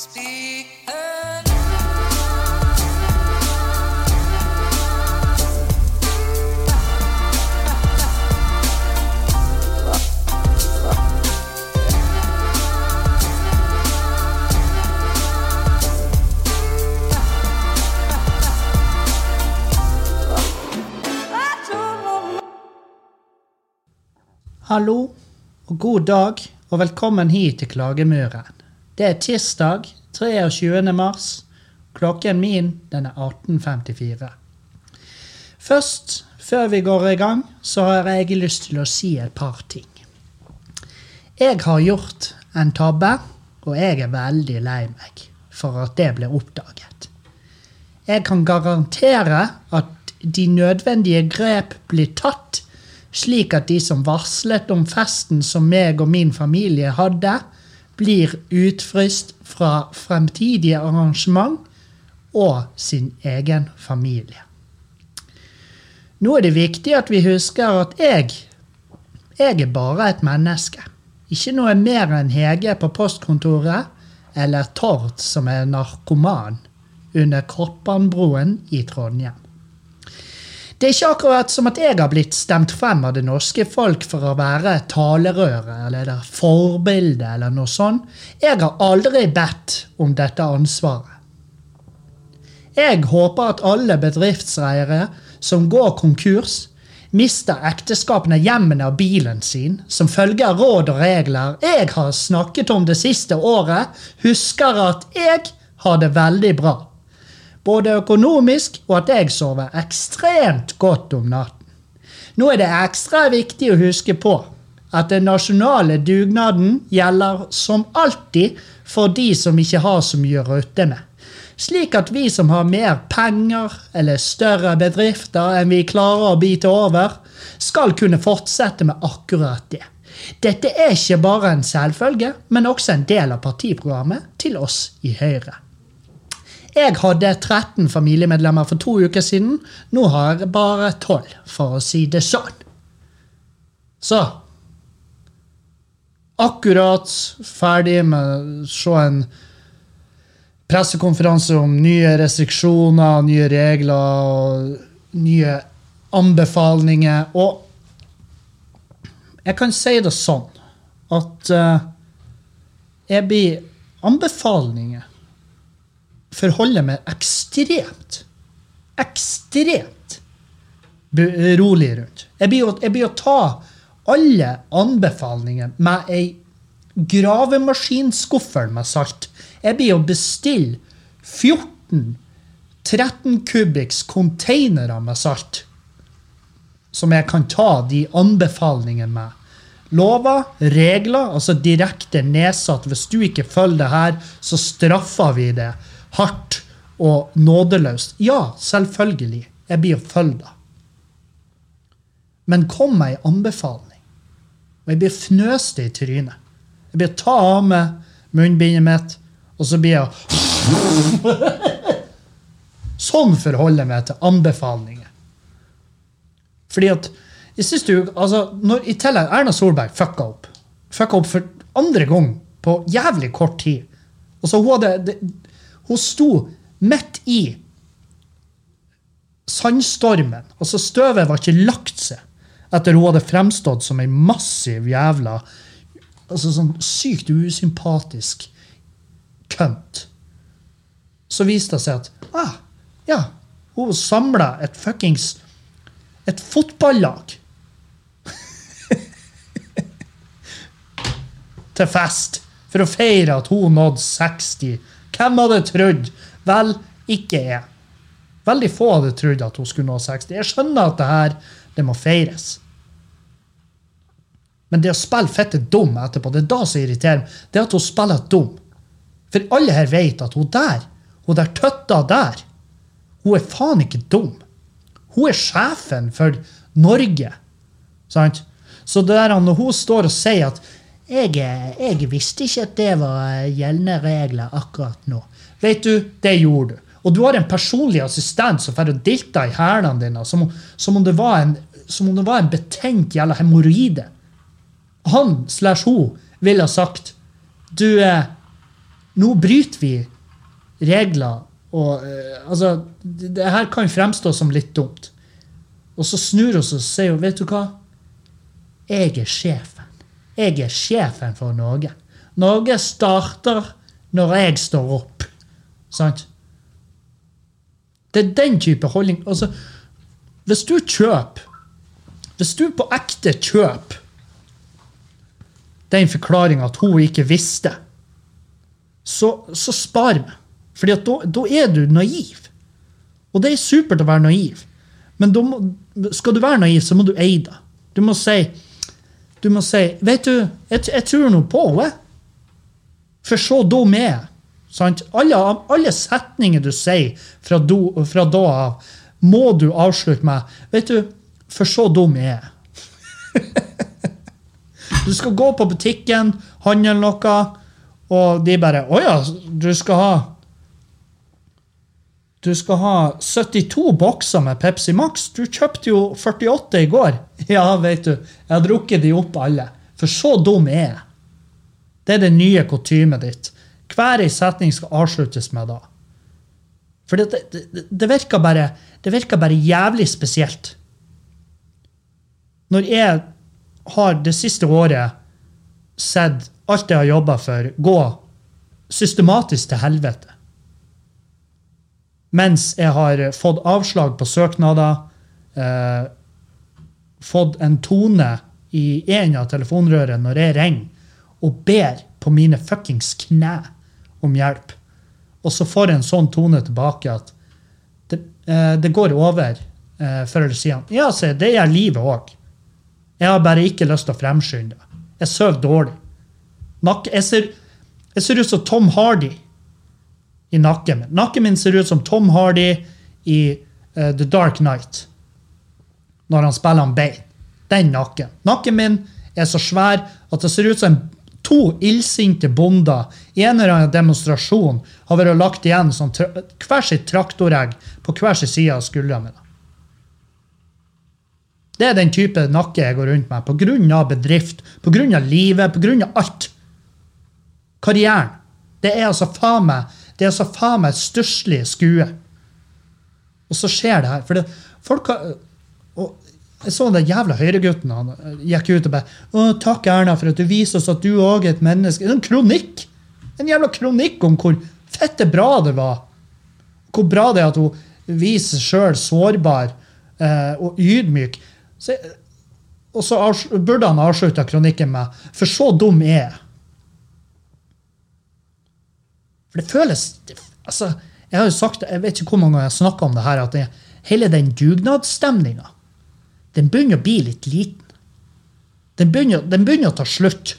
Hallo og god dag, og velkommen hit til Klagemuren. Det er tirsdag 23. mars. Klokken min den er 18.54. Først, før vi går i gang, så har jeg lyst til å si et par ting. Jeg har gjort en tabbe, og jeg er veldig lei meg for at det ble oppdaget. Jeg kan garantere at de nødvendige grep blir tatt, slik at de som varslet om festen som meg og min familie hadde, blir utfryst fra fremtidige arrangement og sin egen familie. Nå er det viktig at vi husker at jeg, jeg er bare et menneske. Ikke noe mer enn Hege på postkontoret eller Tord som er narkoman under Koppanbroen i Trondheim. Det er ikke akkurat som at jeg har blitt stemt frem av det norske folk for å være talerøret eller forbilde eller noe sånt. Jeg har aldri bedt om dette ansvaret. Jeg håper at alle bedriftseiere som går konkurs, mister ekteskapene, hjemmene og bilen sin, som følge av råd og regler jeg har snakket om det siste året, husker at jeg har det veldig bra både økonomisk og at jeg sover ekstremt godt om natten. Nå er det ekstra viktig å huske på at den nasjonale dugnaden gjelder som alltid for de som ikke har så mye å rutte med. Slik at vi som har mer penger eller større bedrifter enn vi klarer å bite over, skal kunne fortsette med akkurat det. Dette er ikke bare en selvfølge, men også en del av partiprogrammet til oss i Høyre. Jeg hadde 13 familiemedlemmer for to uker siden. Nå har jeg bare 12, for å si det sånn. Så Akkurat ferdig med å se en pressekonferanse om nye restriksjoner, nye regler og nye anbefalinger. Og jeg kan si det sånn at uh, jeg blir anbefalinger forholder meg ekstremt, ekstremt rolig rundt. Jeg blir, å, jeg blir å ta alle anbefalinger med ei gravemaskinskuffer med salt. Jeg blir å bestille 14 13 kubikks containere med salt. Som jeg kan ta de anbefalingene med. Lover, regler, altså direkte nedsatt. Hvis du ikke følger det her, så straffer vi det hardt og nådeløst. Ja, selvfølgelig. Jeg blir å følge det. Men kom meg ei anbefaling, og jeg blir fnøste i trynet. Jeg blir ta av meg munnbindet mitt, og så blir jeg Sånn forholder jeg meg til anbefalinger. Fordi at i siste uke, altså, når, I tillegg Erna Solberg fucka opp. Fucka opp for andre gang på jævlig kort tid. Altså, hun hadde, det, hun sto midt i sandstormen. Altså Støvet var ikke lagt seg etter hun hadde fremstått som ei massiv jævla altså sånn sykt usympatisk kønt. Så viste det seg at ah, ja, hun samla et fuckings et fotballag til fest for å feire at hun nådde 60 hvem hadde trodd? Vel, ikke jeg. Veldig få hadde trodd at hun skulle nå 60. Jeg skjønner at det her det må feires. Men det å spille fitte dum etterpå, det er da som irriterer meg. Det er at hun spiller dum. For alle her vet at hun der, hun der tøtta der, hun er faen ikke dum. Hun er sjefen for Norge. Sant? Så det der når hun står og sier at jeg, jeg, visste ikke at det var gjeldende regler akkurat nå. Vet du, det gjorde du. Og du har en personlig assistent som får dilta i hælene dine som, som, om det var en, som om det var en betent jævla hemoroide. Han slash hun ville ha sagt Du, eh, nå bryter vi regler, og eh, altså det, det her kan fremstå som litt dumt. Og så snur hun seg og sier vet du hva? Jeg er sjefen. Jeg er sjefen for Norge. Norge starter når jeg står opp. Sant? Det er den type holdning. Altså, hvis du kjøper Hvis du på ekte kjøper den forklaringa at hun ikke visste, så, så spar meg. Fordi da, er du naiv. Og det er supert å være naiv. Men må, skal du være naiv, så må du eie det. Du må si du må si Vet du, jeg, jeg tror nå på henne. For så da jeg. Sant? Alle, alle setninger du sier fra, do, fra da av, må du avslutte med Vet du, for så dum er jeg. du skal gå på butikken, handle noe, og de bare Å ja, du skal ha du skal ha 72 bokser med Pepsi Max. Du kjøpte jo 48 i går. Ja, vet du. Jeg har drukket de opp alle. For så dum er jeg. Det er det nye kutymet ditt. Hver ei setning skal avsluttes med da. For det, det, det, virker bare, det virker bare jævlig spesielt. Når jeg har det siste året sett alt jeg har jobba for, gå systematisk til helvete mens jeg har fått avslag på søknader, eh, fått en tone i en av telefonrørene når jeg ringer og ber på mine fuckings kne om hjelp. Og så får jeg en sånn tone tilbake at det, eh, det går over eh, før eller siden. Ja, se, det gjør livet òg. Jeg har bare ikke lyst til å fremskynde. Jeg sover dårlig. Nakke, jeg, ser, jeg ser ut som Tom Hardy i nakken min. Nakken min ser ut som Tom Hardy i uh, The Dark Night. Når han spiller en Bane. Den nakken. Nakken min er så svær at det ser ut som to illsinte bonder i en eller annen demonstrasjon har vært lagt igjen som hver sitt traktoregg på hver sin side av skulderen min. Det er den type nakke jeg går rundt med pga. bedrift, pga. livet, pga. alt. Karrieren. Det er altså faen meg det er så faen meg et stusslig skue. Og så skjer det her. For det, folk har, jeg så den jævla høyregutten han gikk ut og bare å, 'Takk, Erna, for at du viser oss at du òg er et menneske.' En kronikk! En jævla kronikk om hvor fette bra det var. Hvor bra det er at hun viser seg sjøl sårbar eh, og ydmyk. Så, og så burde han avslutta kronikken med 'For så dum er jeg'. For det føles altså, Jeg har jo sagt, jeg vet ikke hvor mange ganger jeg har snakka om det her, at det, hele den dugnadsstemninga den begynner å bli litt liten. Den begynner, den begynner, å ta slutt.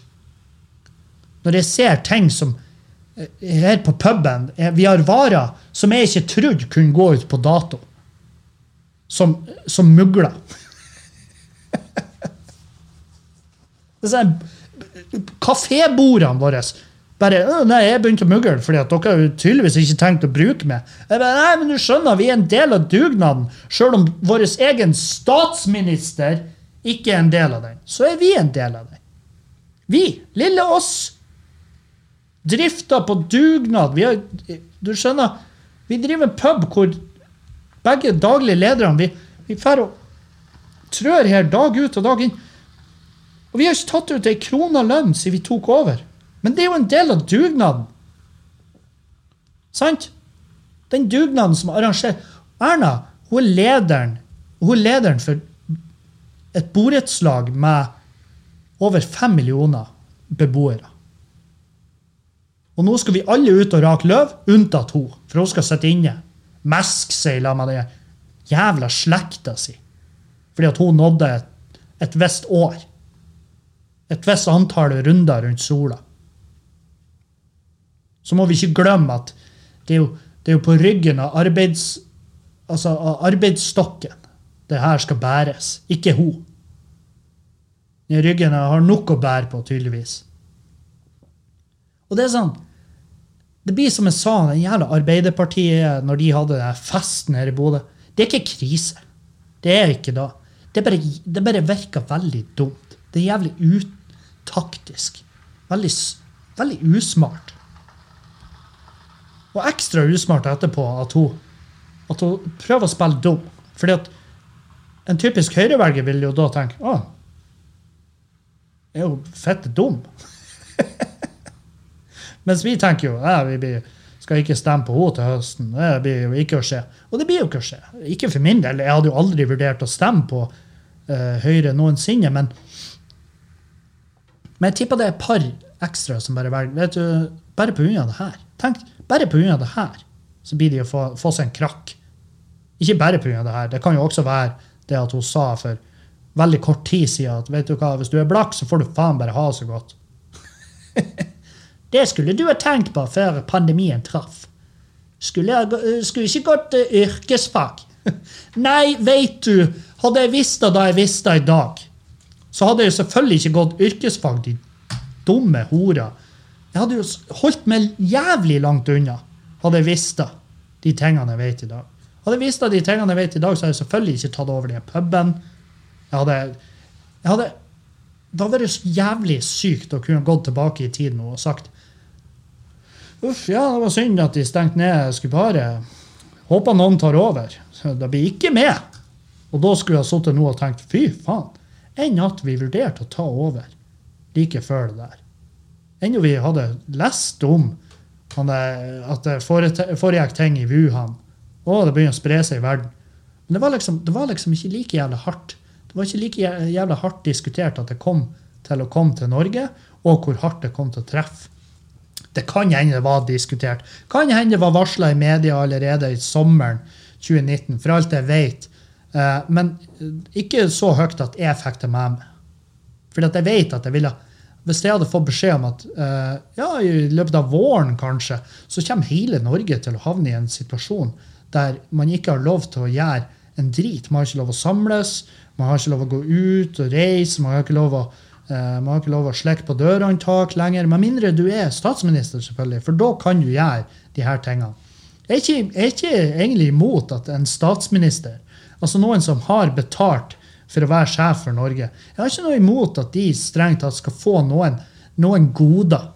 Når jeg ser ting som eh, her på puben eh, Vi har varer som jeg ikke trodde kunne gå ut på dato. Som, som mugler. Kafébordene våre bare nei, jeg begynte å mugle fordi at dere har tydeligvis ikke tenkt å bruke meg. Jeg bare, nei, men du skjønner, Vi er en del av dugnaden. Selv om vår egen statsminister ikke er en del av den, så er vi en del av den. Vi, lille oss, drifter på dugnad. Vi har, du skjønner, vi driver en pub hvor begge daglige lederne vi, vi fer og trør her dag ut og dag inn. Og vi har ikke tatt ut ei krone lønn siden vi tok over. Men det er jo en del av dugnaden. Sant? Den dugnaden som arrangerer Erna hun er lederen hun er lederen for et borettslag med over fem millioner beboere. Og nå skal vi alle ut og rake løv, unntatt hun, for hun skal sitte inne. Meske seg sammen med den jævla slekta si. Fordi at hun nådde et, et visst år. Et visst antall runder rundt sola så må vi ikke glemme at det er jo, det er jo på ryggen av, arbeids, altså av arbeidsstokken det her skal bæres, ikke hun. Den ryggen har nok å bære på, tydeligvis. Og det er sånn Det blir som jeg sa, den jævla Arbeiderpartiet når de hadde den festen her i Bodø. Det er ikke krise. Det er ikke da. Det bare, det bare virker veldig dumt. Det er jævlig utaktisk. Veldig, veldig usmart. Og ekstra usmart etterpå at hun, at hun prøver å spille dum. Fordi at en typisk høyrevelger vil jo da tenke å, er jo fette dum. Mens vi tenker jo ja, vi blir, skal ikke stemme på henne til høsten. Det blir jo ikke å skje. Og det blir jo ikke å skje. Ikke for min del. Jeg hadde jo aldri vurdert å stemme på uh, Høyre noensinne, men men jeg tipper det er et par ekstra som bare velger. Vet du, bare pga. det her. Tenk, bare pga. det her så blir de å få, få seg en krakk. Ikke bare pga. det her. Det kan jo også være det at hun sa for veldig kort tid siden at vet du hva, hvis du er blakk, så får du faen bare ha så godt. det skulle du ha tenkt på før pandemien traff. Skulle jeg skulle ikke gått eh, yrkesfag. Nei, veit du, hadde jeg visst det da jeg visste det i dag, så hadde jeg selvfølgelig ikke gått yrkesfag, de dumme horer. Jeg hadde jo holdt meg jævlig langt unna, hadde jeg visst de tingene jeg vet i dag. Hadde jeg visst de tingene jeg vet i dag, så hadde jeg selvfølgelig ikke tatt over den puben. Jeg hadde, jeg hadde Det hadde vært jævlig sykt å kunne gått tilbake i tid nå og sagt Uff, ja, det var synd at de stengte ned. Jeg skulle bare Håper noen tar over. Så Det blir ikke med. Og da skulle jeg sittet nå og tenkt fy faen. Enn at vi vurderte å ta over like før det der. Enn vi hadde lest om at det foregikk ting i Wuhan. Og det begynner å spre seg i verden. Men det var, liksom, det var liksom ikke like jævlig hardt. Det var ikke like jævla hardt diskutert at det kom til å komme til Norge, og hvor hardt det kom til å treffe. Det kan hende det var diskutert. Kan hende det var varsla i media allerede i sommeren 2019, for alt jeg vet. Eh, Men ikke så høyt at jeg fikk det med meg. For jeg vet at jeg ville Hvis jeg hadde fått beskjed om at uh, ja, i løpet av våren kanskje, så kommer hele Norge til å havne i en situasjon der man ikke har lov til å gjøre en drit. Man har ikke lov å samles, man har ikke lov å gå ut og reise, man har ikke lov å uh, å slekke på dørhåndtak lenger, med mindre du er statsminister, selvfølgelig, for da kan du gjøre de her tingene. Jeg er ikke, jeg er ikke egentlig imot at en statsminister, altså noen som har betalt for å være sjef for Norge, jeg har ikke noe imot at de strengt tatt skal få noen, noen goder.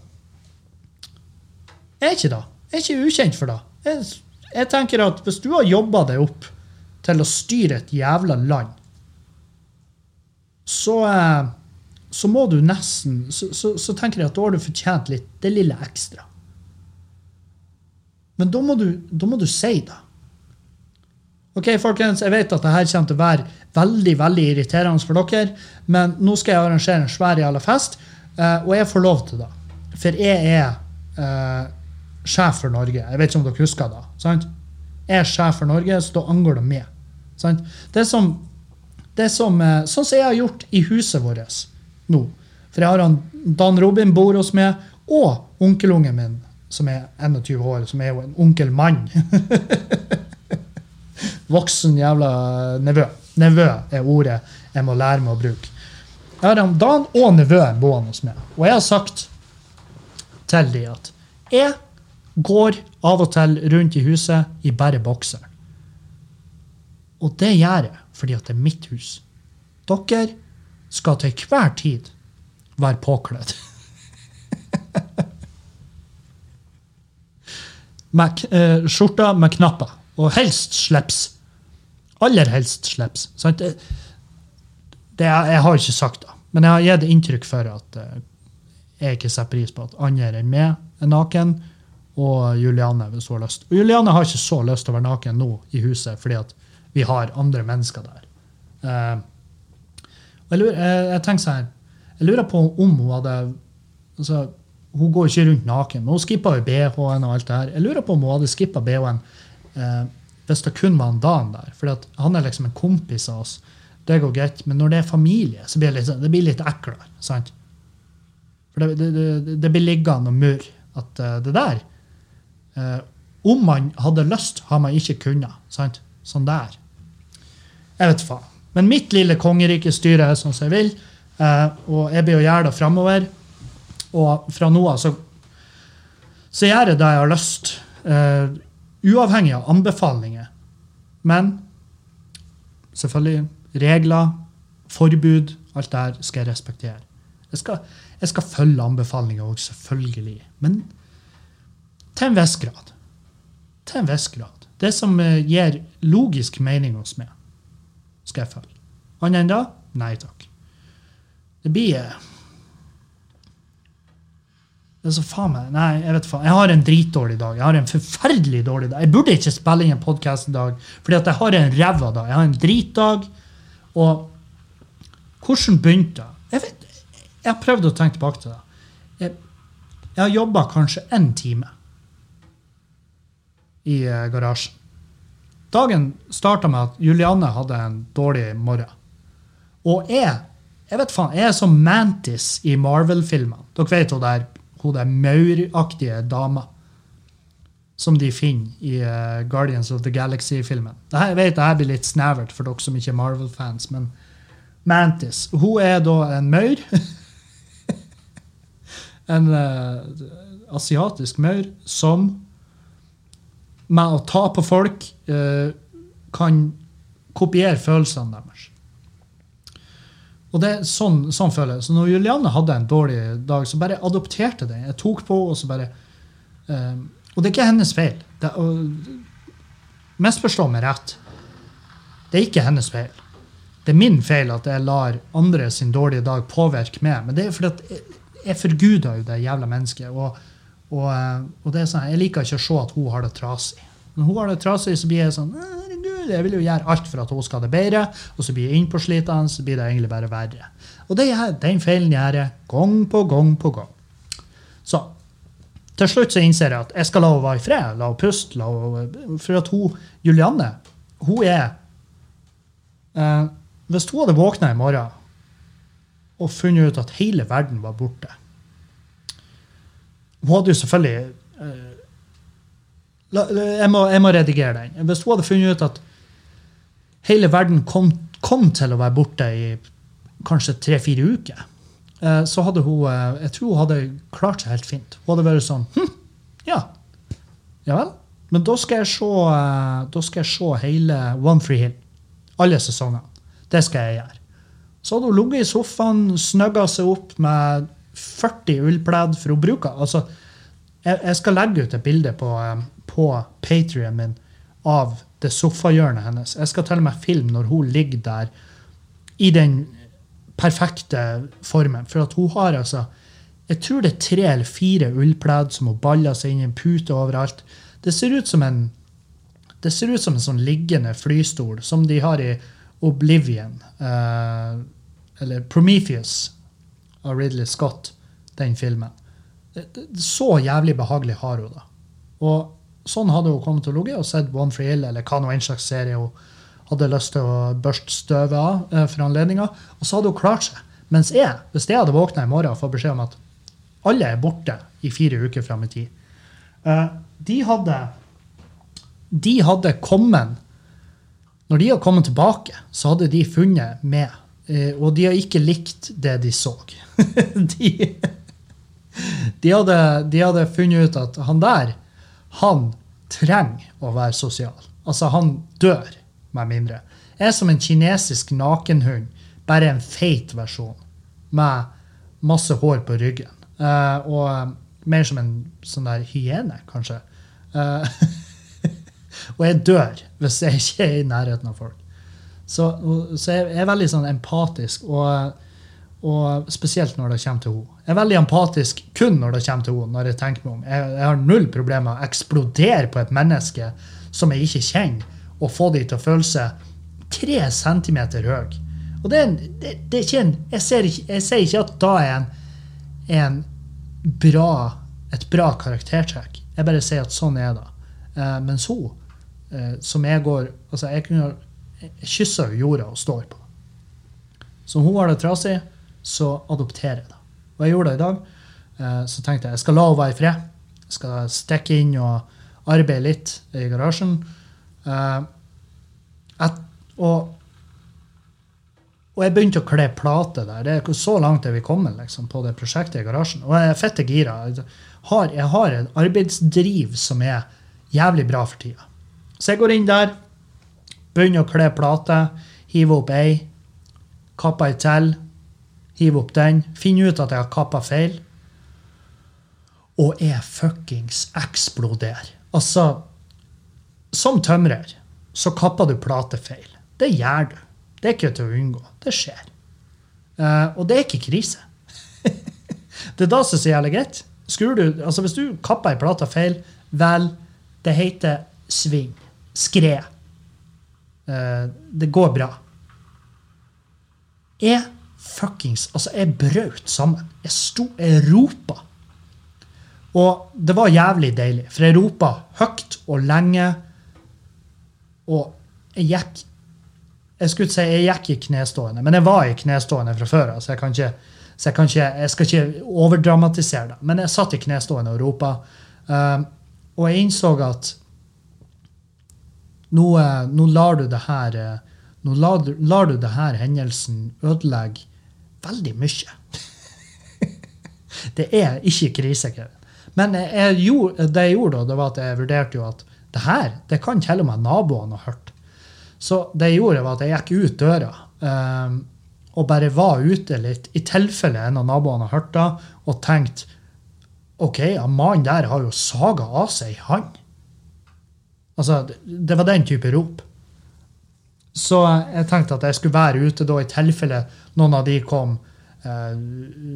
Jeg er ikke det. Jeg er ikke ukjent for det. Jeg, jeg tenker at hvis du har jobba deg opp til å styre et jævla land, så eh, så må du nesten så, så, så tenker jeg at da har du fortjent litt det lille ekstra. Men da må du, da må du si det. Ok, folkens, Jeg vet at dette kommer til å være veldig veldig irriterende for dere, men nå skal jeg arrangere en svær jævla fest, eh, og jeg får lov til det. For jeg er eh, sjef for Norge. Jeg vet ikke om dere husker det. sant? Jeg er sjef for Norge, så da angår det meg. sant? Det er som, det er som, eh, sånn som jeg har gjort i huset vårt nå. For jeg har han Dan Robin bor hos meg, og onkelungen min, som er 21 år, som er jo en onkelmann. Voksen jævla nevø. Nevø er ordet jeg må lære meg å bruke. Jeg har han Dan og nevøen boende hos meg. Og jeg har sagt til de at jeg går av og til rundt i huset i bare bokser. Og det gjør jeg fordi at det er mitt hus. Dere skal til hver tid være påkledd. med eh, skjorta med knapper. Og helst slips. Aller helst slips. Sant? Det, det, jeg har ikke sagt det, men jeg har gitt inntrykk for at eh, jeg ikke setter pris på at andre enn meg er naken, og Juliane hvis hun har lyst. Og Juliane har ikke så lyst til å være naken nå i huset, fordi at vi har andre mennesker der. Uh, jeg, lurer, jeg, jeg tenker sånn jeg lurer på om hun hadde altså, Hun går ikke rundt naken, men hun skippa BH-en og alt det her. Jeg lurer på om hun hadde skippa BH-en eh, hvis det kun var en Dan der. For han er liksom en kompis av oss. Det går greit. Men når det er familie, så blir det litt, sånn- det blir litt eklere. sant? For det, det, det, blir liggende og murre At eh, det der eh, Om man hadde lyst, har man ikke kunnet. sant? Sånn der. Jeg vet faen. Men mitt lille kongerike styrer jeg sånn som jeg vil, eh, og jeg blir å gjøre det framover. Og fra nå av så, så gjør jeg det jeg har lyst, eh, uavhengig av anbefalinger. Men selvfølgelig regler, forbud, alt det her skal jeg respektere. Jeg skal, jeg skal følge anbefalinger òg, selvfølgelig. Men til en viss grad. Til en viss grad. Det som eh, gir logisk mening hos meg, skal jeg følge. Annet enn da? Nei takk. Det blir eh, det er så faen meg, Nei, jeg vet faen. Jeg har en dritdårlig dag. Jeg har en forferdelig dårlig dag. Jeg burde ikke spille inn en podkast i dag, fordi at jeg har en ræva dag. Jeg har en dritdag. Og hvordan begynte? Jeg, vet, jeg har prøvd å tenke tilbake til det. Jeg, jeg har jobba kanskje én time i eh, garasjen. Dagen starta med at Julianne hadde en dårlig morgen. Og jeg jeg vet faen, jeg er som Mantis i Marvel-filmene. Dere vet hun der, hun der mauraktige dama som de finner i uh, Guardians of the Galaxy-filmen. Jeg vet det blir litt snevert for dere som ikke er Marvel-fans, men Mantis Hun er da en maur. en uh, asiatisk maur som med å ta på folk uh, kan kopiere følelsene deres. Og det er sånn, sånn føler jeg. Så når Julianne hadde en dårlig dag, så bare adopterte det. Jeg tok på, og så bare um, Og det er ikke hennes feil. Det, og, misforstå meg rett. Det er ikke hennes feil. Det er min feil at jeg lar andre sin dårlige dag påvirke meg. Men det er fordi at jeg, jeg forguder jo det jævla mennesket. Og, og, eh, og det er sånn, jeg liker ikke å se at hun har det trasig. Når hun har det trasig, så blir jeg sånn «Å, Herregud, jeg vil jo gjøre alt for at hun skal ha det bedre. Og så blir jeg innpåslitende, så blir det egentlig bare verre. Og det er den feilen gjør jeg gang på gang på gang. Så til slutt så innser jeg at jeg skal la henne være i fred. La henne puste. La henne, for at hun, Julianne, hun er eh, Hvis hun hadde våkna i morgen og funnet ut at hele verden var borte Hun hadde jo selvfølgelig eh, la, jeg, må, jeg må redigere den. Hvis hun hadde funnet ut at hele verden kom, kom til å være borte i kanskje tre-fire uker, eh, så hadde hun eh, Jeg tror hun hadde klart seg helt fint. Hun hadde vært sånn hm, Ja. Ja vel. Men da skal jeg se, eh, da skal jeg se hele One Free Hill. Alle sesongene. Det skal jeg gjøre. Så hadde hun ligget i sofaen, snøgga seg opp med 40 ullpledd, for hun bruker altså, jeg, jeg skal legge ut et bilde på, på Patrion min av det sofahjørnet hennes. Jeg skal til og med filme når hun ligger der i den perfekte formen. For at hun har altså Jeg tror det er tre eller fire ullpledd som hun baller seg inn i en pute overalt. Det ser ut som en det ser ut som en sånn liggende flystol som de har i Oblivion. eh, eller Prometheus av Ridley Scott, den filmen. Så jævlig behagelig har hun det. Og sånn hadde hun kommet til å ligge og sett One for Hill eller hva nå en slags serie hun hadde lyst til å børste støvet av eh, for anledninga. Og så hadde hun klart seg. Mens jeg, hvis jeg hadde våkna i morgen og fått beskjed om at alle er borte i fire uker fram i tid, eh, de hadde de hadde kommet Når de har kommet tilbake, så hadde de funnet meg. Eh, Og de har ikke likt det de så. de, de, hadde, de hadde funnet ut at han der, han trenger å være sosial. Altså, han dør, med mindre. Jeg er som en kinesisk nakenhund, bare en feit versjon, med masse hår på ryggen. Uh, og eh, mer som en sånn der hyene, kanskje. Uh, og jeg dør hvis jeg ikke er i nærheten av folk. Så, så jeg er veldig sånn empatisk, og, og spesielt når det kommer til henne. Jeg er veldig empatisk kun når det kommer til henne. når Jeg tenker meg om. Jeg, jeg har null problemer med å eksplodere på et menneske som jeg ikke kjenner, og få de til å føle seg tre centimeter høy. Og det er, en, det, det er ikke en, jeg, ser ikke, jeg sier ikke at da er en, en bra, et bra karaktertrekk. Jeg bare sier at sånn er det. Eh, mens hun, eh, som jeg går altså Jeg, kunne, jo jorda og står på. Så om hun har det trasig, så adopterer jeg det. Og jeg gjorde det i dag. Eh, så tenkte jeg jeg skal la henne være i fred. Jeg skal stikke inn og arbeide litt i garasjen. Eh, et, og, og jeg begynte å kle plate der. Det er så langt er vi kommet liksom, på det prosjektet i garasjen. Og jeg er fette gira. Jeg har, jeg har en arbeidsdriv som er jævlig bra for tida. Så jeg går inn der, begynner å kle plate, hiver opp ei, kapper ei til, hiver opp den, finner ut at jeg har kappa feil, og jeg fuckings eksploderer. Altså, som tømrer så kapper du platefeil. Det gjør du. Det er ikke til å unngå. Det skjer. Uh, og det er ikke krise. det er da som er så jævlig greit. Skrur du, altså Hvis du kapper ei plate feil, vel, det heter sving. Skred. Uh, det går bra. Jeg fuckings Altså, jeg brøt sammen. Jeg sto, jeg ropa. Og det var jævlig deilig, for jeg ropa høyt og lenge. Og jeg gikk Jeg skulle ikke si jeg gikk i knestående, men jeg var i knestående fra før av, så jeg kan ikke så jeg, kan ikke, jeg skal ikke overdramatisere det. Men jeg satt i knestående og ropa. Um, og jeg innså at nå, eh, nå lar du det her eh, nå lar, lar du det her hendelsen ødelegge veldig mye. det er ikke krise, Kevin. Men jeg, gjorde, det jeg gjorde, det var at jeg vurderte jo at det her det kan til og med naboene ha hørt. Så det jeg gjorde, var at jeg gikk ut døra um, og bare var ute litt, i tilfelle en av naboene har hørt det, og tenkte OK, han mannen der har jo saga av seg ei hand. Altså, det var den type rop. Så jeg tenkte at jeg skulle være ute da i tilfelle noen av de kom eh,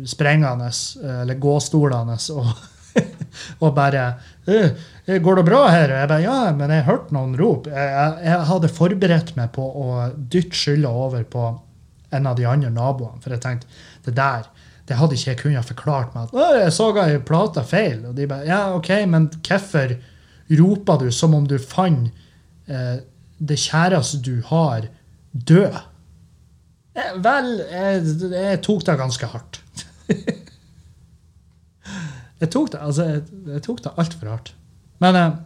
sprengende, eh, eller gåstolende, og, og bare «Øh, Går det bra her? Og jeg bare, ja, men jeg hørte noen rop. Jeg, jeg, jeg hadde forberedt meg på å dytte skylda over på en av de andre naboene, for jeg tenkte det der det hadde ikke jeg kunnet forklart meg. at jeg så ei plate feil. Og de bare ja, OK, men hvorfor roper du som om du fant eh, det kjæreste du har, dø? Eh, vel, jeg, jeg tok det ganske hardt. jeg tok det altså, jeg, jeg tok det altfor hardt. Men eh,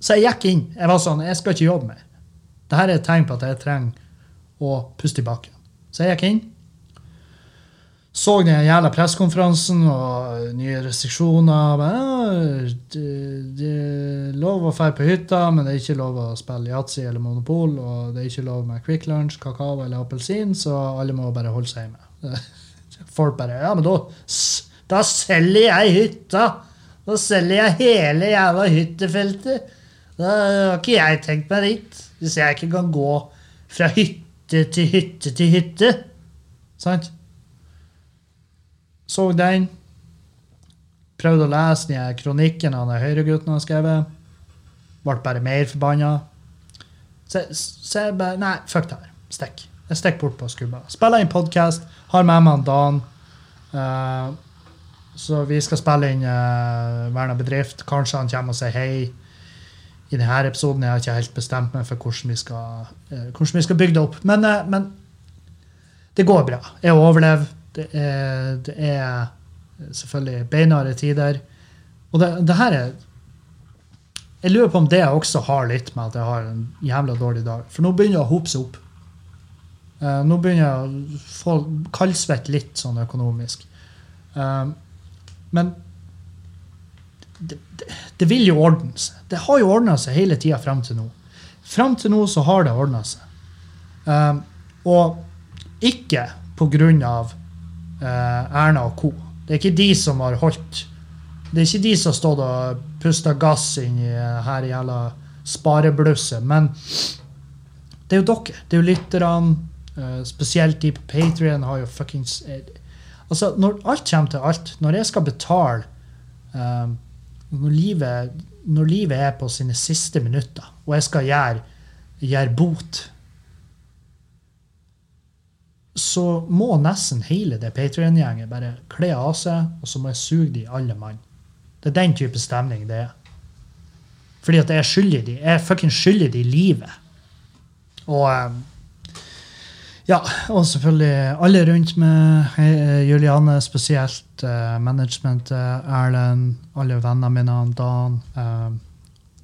Så jeg gikk inn. Jeg var sånn Jeg skal ikke jobbe mer. Dette er et tegn på at jeg trenger å puste bakken. Så jeg gikk inn. Så den jævla pressekonferansen og nye restriksjoner. Men, ja, det, det er lov å dra på hytta, men det er ikke lov å spille yatzy eller Monopol. Og det er ikke lov med Quick Lunch, kakao eller appelsin, så alle må bare holde seg hjemme. Folk bare Ja, men da, da selger jeg hytta! Da selger jeg hele jævla hyttefeltet. Da har ikke jeg tenkt meg dit. Hvis jeg ikke kan gå fra hytte til hytte til hytte. Sant? Så den. Prøvde å lese den kronikken han høyregutten har skrevet. Ble bare mer forbanna. Så, så jeg bare Nei, fuck det her. Stikk. Jeg stikker bort på skubba. Spiller inn podkast. Har med meg Dan. Uh, så vi skal spille inn uh, Verna bedrift. Kanskje han kommer og sier hei i denne episoden. Jeg har ikke helt bestemt meg for hvordan vi skal, uh, hvordan vi skal bygge det opp. Men, uh, men det går bra. Jeg overlever. Det er, det er selvfølgelig beinharde tider. Og det, det her er Jeg lurer på om det også har litt med at jeg har en jævla dårlig dag. For nå begynner det å hope seg opp. Uh, nå begynner jeg å få kaldsvett litt sånn økonomisk. Uh, men det, det, det vil jo ordne seg. Det har jo ordna seg hele tida fram til nå. Fram til nå så har det ordna seg. Uh, og ikke på grunn av Erna og co. Det er ikke de som har holdt Det er ikke de som har stått og pusta gass inn i eh, her jævla spareblusset, men det er jo dere. Det er jo lytterne. eh, spesielt de på Patrion har jo fuckings eh, Altså, når alt kommer til alt, når jeg skal betale når, livet, når livet er på sine siste minutter, og jeg skal gjøre, gjøre bot så må nesten hele det Patrion-gjengen bare kle av seg, og så må jeg suge de alle mann. Det er den type stemning det er. Fordi at jeg skylder de. Jeg fucking skylder de livet. Og eh, ja, og selvfølgelig alle rundt med eh, Juliane spesielt, eh, managementet, Erlend, alle vennene mine, Dan, Tom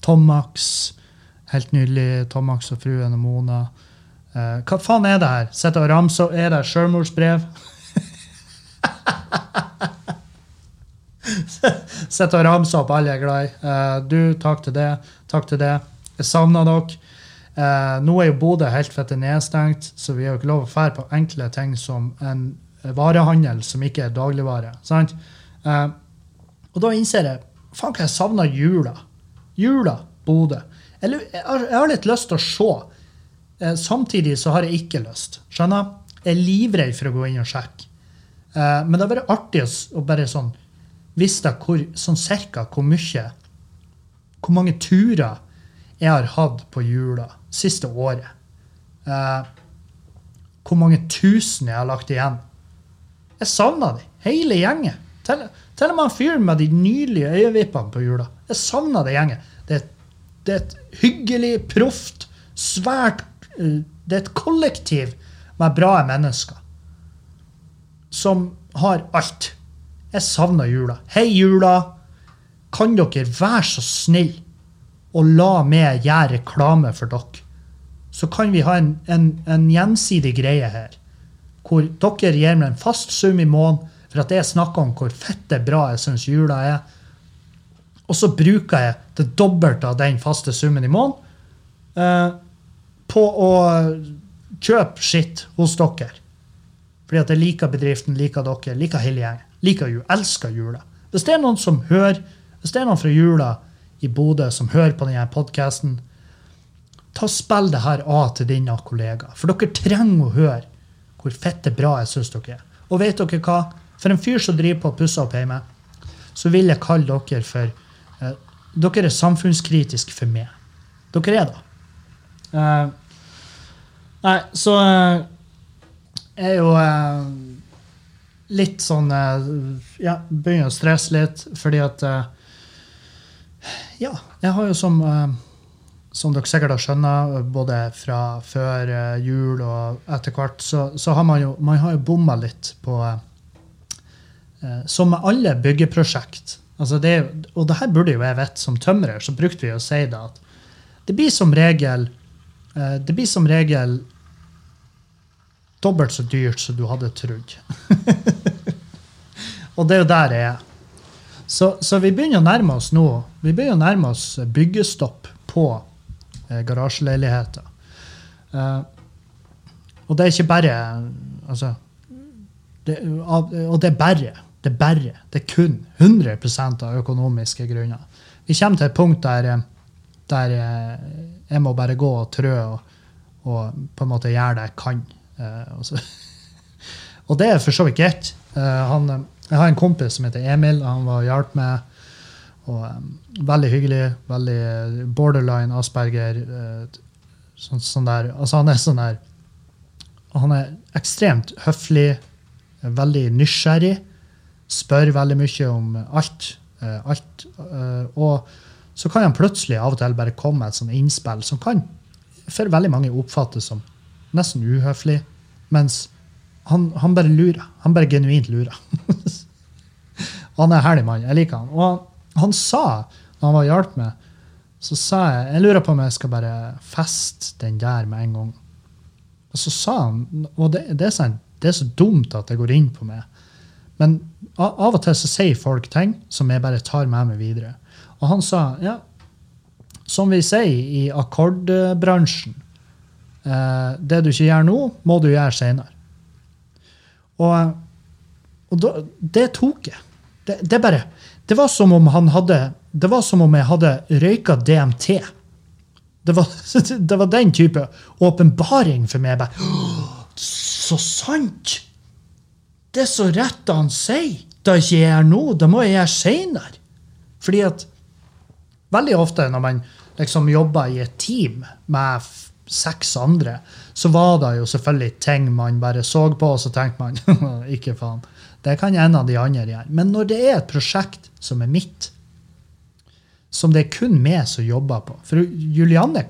Tomax, helt nydelig, Tomax og fruen og Mona. Eh, hva faen er det her? Sitter og ramser, er det sjølmordsbrev? Sitter og ramser opp alle jeg er glad i. Uh, du, takk til det. Takk til det. Jeg savner dere. Uh, nå er jo Bodø helt fette nedstengt, så vi har jo ikke lov å fære på enkle ting som en varehandel som ikke er dagligvare. sant? Og da innser jeg faen hva jeg savner jula. Jula, Bodø. Jeg, jeg, jeg har litt lyst til å se. Eh, samtidig så har jeg ikke lyst. Skjønner? Jeg er livredd for å gå inn og sjekke. Eh, men det har vært artig å, bare sånn visste sånn cirka hvor mye Hvor mange turer jeg har hatt på jula siste året. Eh, hvor mange tusen jeg har lagt igjen. Jeg savna de, hele gjengen. Til, til og med fyren med de nydelige øyevippene på jula. Jeg savna det gjengen. Det, det er et hyggelig, proft, svært Det er et kollektiv med bra mennesker. Som har alt. Jeg savner jula. Hei, jula! Kan dere være så snill å la meg gjøre reklame for dere? Så kan vi ha en, en, en gjensidig greie her hvor dere gir meg en fast sum i måneden for at jeg snakker om hvor fette bra jeg syns jula er. Og så bruker jeg det dobbelte av den faste summen i måneden eh, på å kjøpe skitt hos dere. Fordi at jeg liker bedriften, liker dere, liker hele gjengen. Liker jul, elsker jula. Hvis det er noen som hører, hvis det er noen fra jula i Bodø som hører på denne podkasten, ta spill det her av til dine kollegaer. For dere trenger å høre hvor fette bra jeg syns dere er. Og vet dere hva? For en fyr som driver på og pusser opp hjemme, så vil jeg kalle dere for eh, Dere er samfunnskritiske for meg. Dere er det. Eh, nei, så uh, er jo uh, litt sånn Ja, begynner å stresse litt, fordi at Ja, jeg har jo som som dere sikkert har skjønna, både fra før jul og etter hvert, så, så har man jo, man har jo bomma litt på Som med alle byggeprosjekt. Altså det, og det her burde jo jeg vite som tømrer, så brukte vi å si det at det blir som regel Det blir som regel dobbelt så dyrt som du hadde trodd. og det er jo der jeg er. Så, så vi begynner å nærme oss nå Vi begynner å nærme oss byggestopp på eh, garasjeleiligheter. Eh, og det er ikke bare Altså det, Og det er bare. Det er bare. Det er kun 100% av økonomiske grunner. Vi kommer til et punkt der, eh, der eh, jeg må bare gå og trø og, og på en måte gjøre det jeg kan. Eh, og, og det er for så vidt greit. Eh, jeg har en kompis som heter Emil. Han var og hjalp meg. Og um, veldig hyggelig. Veldig borderline Asperger. eh, sånn, sånn der. Altså, han er sånn der Han er ekstremt høflig, veldig nysgjerrig. Spør veldig mye om alt. eh, alt eh, og så kan han plutselig av og til bare komme med et sånt innspill som kan for veldig mange oppfattes som nesten uhøflig, mens han, han bare lurer. Han bare genuint lurer. han er en herlig mann. Jeg liker han. Og han, han sa, når han var hjalp meg, så sa jeg jeg lurer på om jeg skal bare feste den der med en gang. Og så sa han, og det, det, er, sånn, det er så dumt at det går inn på meg, men av og til så sier folk ting som jeg bare tar med meg videre. Og han sa, ja, som vi sier i akkordbransjen, eh, det du ikke gjør nå, må du gjøre senere. Og, og da, det tok jeg. Det, det bare, det var som om han hadde, det var som om jeg hadde røyka DMT. Det var, det var den type åpenbaring for meg. Bare, så sant! Det er så rett han sier. Det ikke jeg gjør nå, det må jeg gjøre seinere. Fordi at veldig ofte når man liksom jobber i et team med seks andre, så var det jo selvfølgelig ting man bare så på, og så tenkte man ikke faen. Det kan en av de andre gjøre. Men når det er et prosjekt som er mitt, som det er kun meg som jobber på For Julianne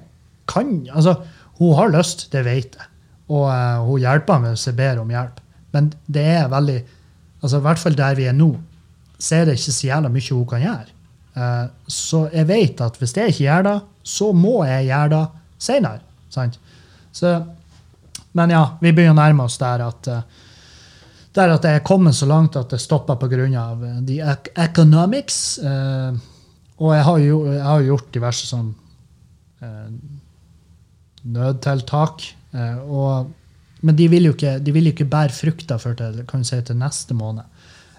kan altså Hun har lyst, det vet jeg. Og uh, hun hjelper meg hvis jeg ber om hjelp. Men det er veldig altså I hvert fall der vi er nå, så er det ikke så jævla mye hun kan gjøre. Eh, så jeg vet at hvis jeg ikke gjør det, så må jeg gjøre det senere. Så, men ja, vi begynner å nærme oss der at eh, der at jeg er kommet så langt at det stopper pga. the ec- economics. eh, og jeg har jo jeg har gjort diverse sånn eh, nødtiltak. eh, og, men de vil jo ikke, de vil ikke bære frukter før til, si, til neste måned.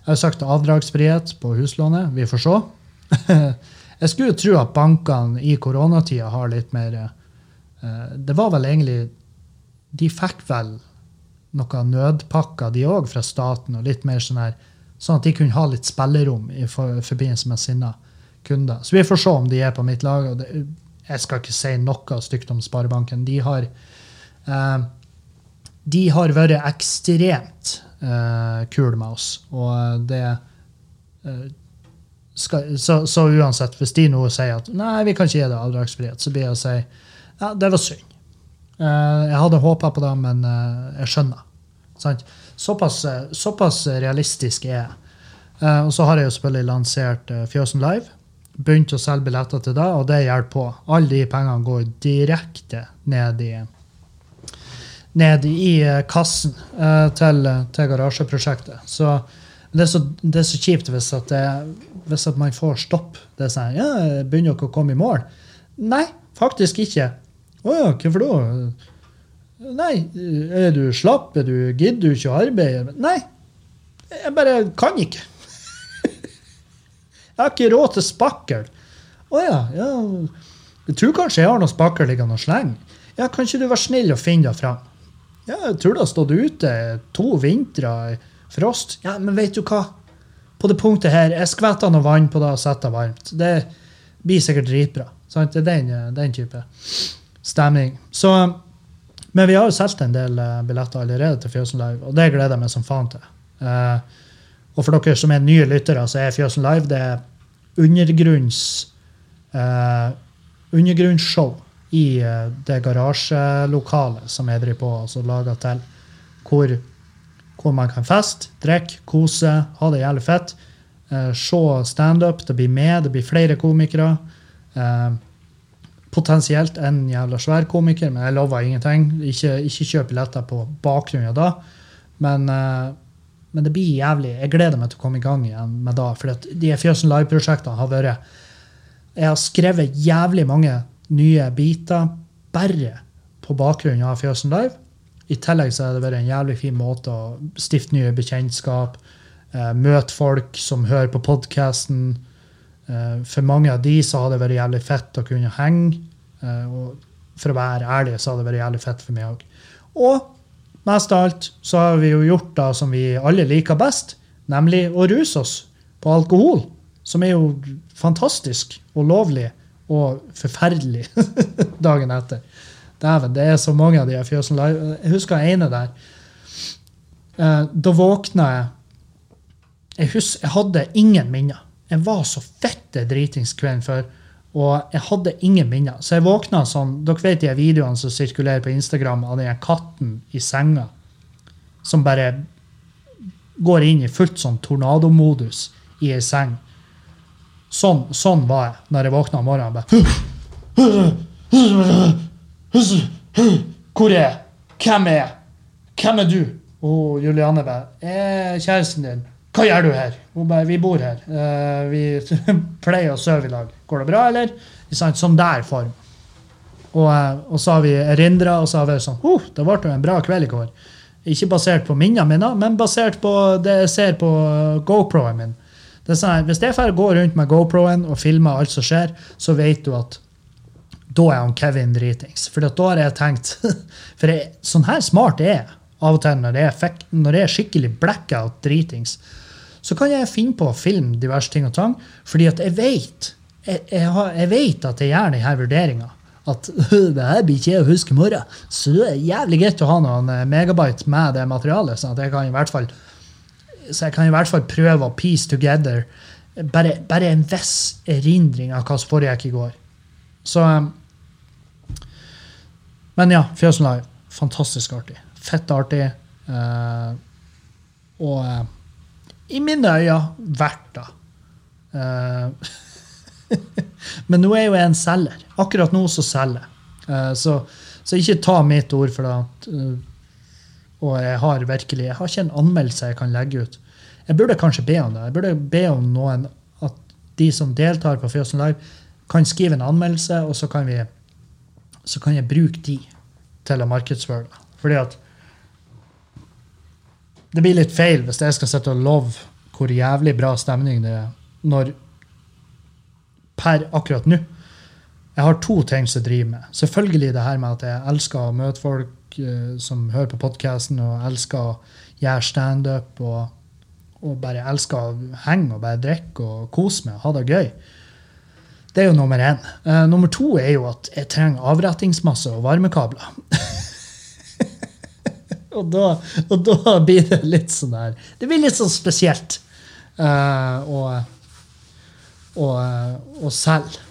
Jeg har sagt avdragsfrihet på huslånet. Vi får se. Jeg skulle tro at bankene i koronatida har litt mer eh, Det var vel egentlig De fikk vel noen nødpakker, de òg, fra staten, og litt mer sånn her Sånn at de kunne ha litt spillerom i forbindelse med sine kunder. Så vi får se om de er på mitt lag. og det, Jeg skal ikke si noe stygt om Sparebanken. De har eh, de har vært ekstremt eh, kule med oss. Og det eh, skal, så, så uansett, hvis de nå sier at nei, vi kan ikke gi deg avdragsfrihet, så blir jeg å si ja, det var synd. Eh, jeg hadde håpa på det, men eh, jeg skjønner. Sant? Såpass, eh, såpass realistisk er jeg. Og så har jeg jo selvfølgelig lansert Fjøsen Live. Begynt å selge billetter til det, og det hjelper på. Alle de pengene går direkte ned i ned i kassen til, til garasjeprosjektet. Så det er så, det er så kjipt hvis, at det, hvis at man får stopp. Det er sånn Ja, begynner dere å komme i mål? Nei, faktisk ikke. Å ja, hvorfor da? Nei, er du slapp? Er du, gidder du ikke å arbeide? Nei, jeg bare kan ikke. jeg har ikke råd til spakkel. Å ja, ja. Jeg tror kanskje jeg har noe spakkel liggende og slenger. Ja, kan ikke du være snill og finne det fram? Ja, jeg tror det har stått ute to vintre i frost. Ja, men vet du hva? På det punktet her, jeg skvetter noe vann på det og setter det varmt. Det blir sikkert dritbra. Sant? Det er den, den type stemning. Så, men vi har jo solgt en del eh, billetter allerede til Fjøsen Live, og det gleder jeg meg som faen til. Uh, og for dere som er nye lyttere, så er Fjøsen Live det er undergrunns uh, undergrunnsshow i uh, det garasjelokalet som jeg driver på altså lager til, hvor, hvor man kan feste, drikke, kose, ha det jævlig fett. Eh, se standup. Det blir med, det blir flere komikere. Eh, potensielt en jævla svær komiker, men jeg lover ingenting. Ikke, ikke kjøp billetter på bakgrunn av det. Men, eh, men det blir jævlig. Jeg gleder meg til å komme i gang igjen med det. For de Fjøsen Live-prosjektene har vært Jeg har skrevet jævlig mange nye biter bare på bakgrunn av Fjøsen Live. I tillegg så har det vært en jævlig fin måte å stifte nye bekjentskap, eh, møte folk som hører på podkasten. Eh, for mange av de så har det vært jævlig fett å kunne henge. Eh, og for å være ærlig så har det vært jævlig fett for meg òg. Og mest av alt så har vi jo gjort det som vi alle liker best, nemlig å ruse oss på alkohol. Som er jo fantastisk og lovlig og forferdelig dagen etter. Dæven, det er så mange av de fjøsene. Jeg husker den ene der. Eh, da våkna jeg jeg, hus, jeg hadde ingen minner. Jeg var så fette dritings kvelden før, og jeg hadde ingen minner. Så jeg våkna sånn Dere vet de videoene som sirkulerer på Instagram av den katten i senga som bare går inn i fullt sånn tornadomodus i ei seng. Sånn, sånn var jeg når jeg våkna om morgenen. Bare, Hvor er jeg? Hvem er jeg? Hvem er du? Og Julianne bare Jeg er kjæresten din. Hva gjør du her? Hun bare Vi bor her. Eh, vi pleier å sove i lag. Går det bra, eller? I sånn, der form. Og, eh, og så har vi erindra, og så har vi sånn oh, Det ble en bra kveld i går. Ikke basert på minnene mine, men basert på det jeg ser på GoPro-en min. Det er sånn, hvis jeg går rundt med GoPro-en og filmer alt som skjer, så vet du at da er han Kevin dritings. For da har jeg tenkt For jeg, sånn her smart er jeg av og til når jeg er, når jeg er skikkelig blackout dritings. Så kan jeg finne på å filme diverse ting og tang, fordi at jeg vet jeg, jeg, jeg vet at jeg gjør denne vurderinga. At det her blir ikke jeg å huske i morgen. Så det er jævlig greit å ha noen eh, megabyte med det materialet. sånn at jeg kan i hvert fall så jeg kan i hvert fall prøve å piece together bare, bare en viss erindring av hva som foregikk i går. Så um, Men ja, Fjøsen Live. Fantastisk artig. Fett artig. eh, og eh, i mine øyne verdt det. Eh, men nå er jo jeg en selger. Akkurat nå så selger jeg. Eh, så, så ikke ta mitt ord for det. eh, og jeg har virkelig, jeg har ikke en anmeldelse jeg kan legge ut. Jeg burde kanskje be om det. Jeg burde be om noen at de som deltar på Fjøsen Live, kan skrive en anmeldelse, og så kan, vi, så kan jeg bruke de til å markedsføre det. Fordi at det blir litt feil hvis jeg skal sitte og love hvor jævlig bra stemning det er, når per akkurat nå. Jeg har to ting som jeg driver med. Selvfølgelig det her med at jeg elsker å møte folk uh, som hører på podkasten, og elsker å gjøre standup, og, og bare elsker å henge og bare drikke og kose meg og ha det gøy. Det er jo nummer én. Uh, nummer to er jo at jeg trenger avrettingsmasse og varmekabler. og, da, og da blir det litt sånn der Det blir litt sånn spesielt uh, å, å, å selge.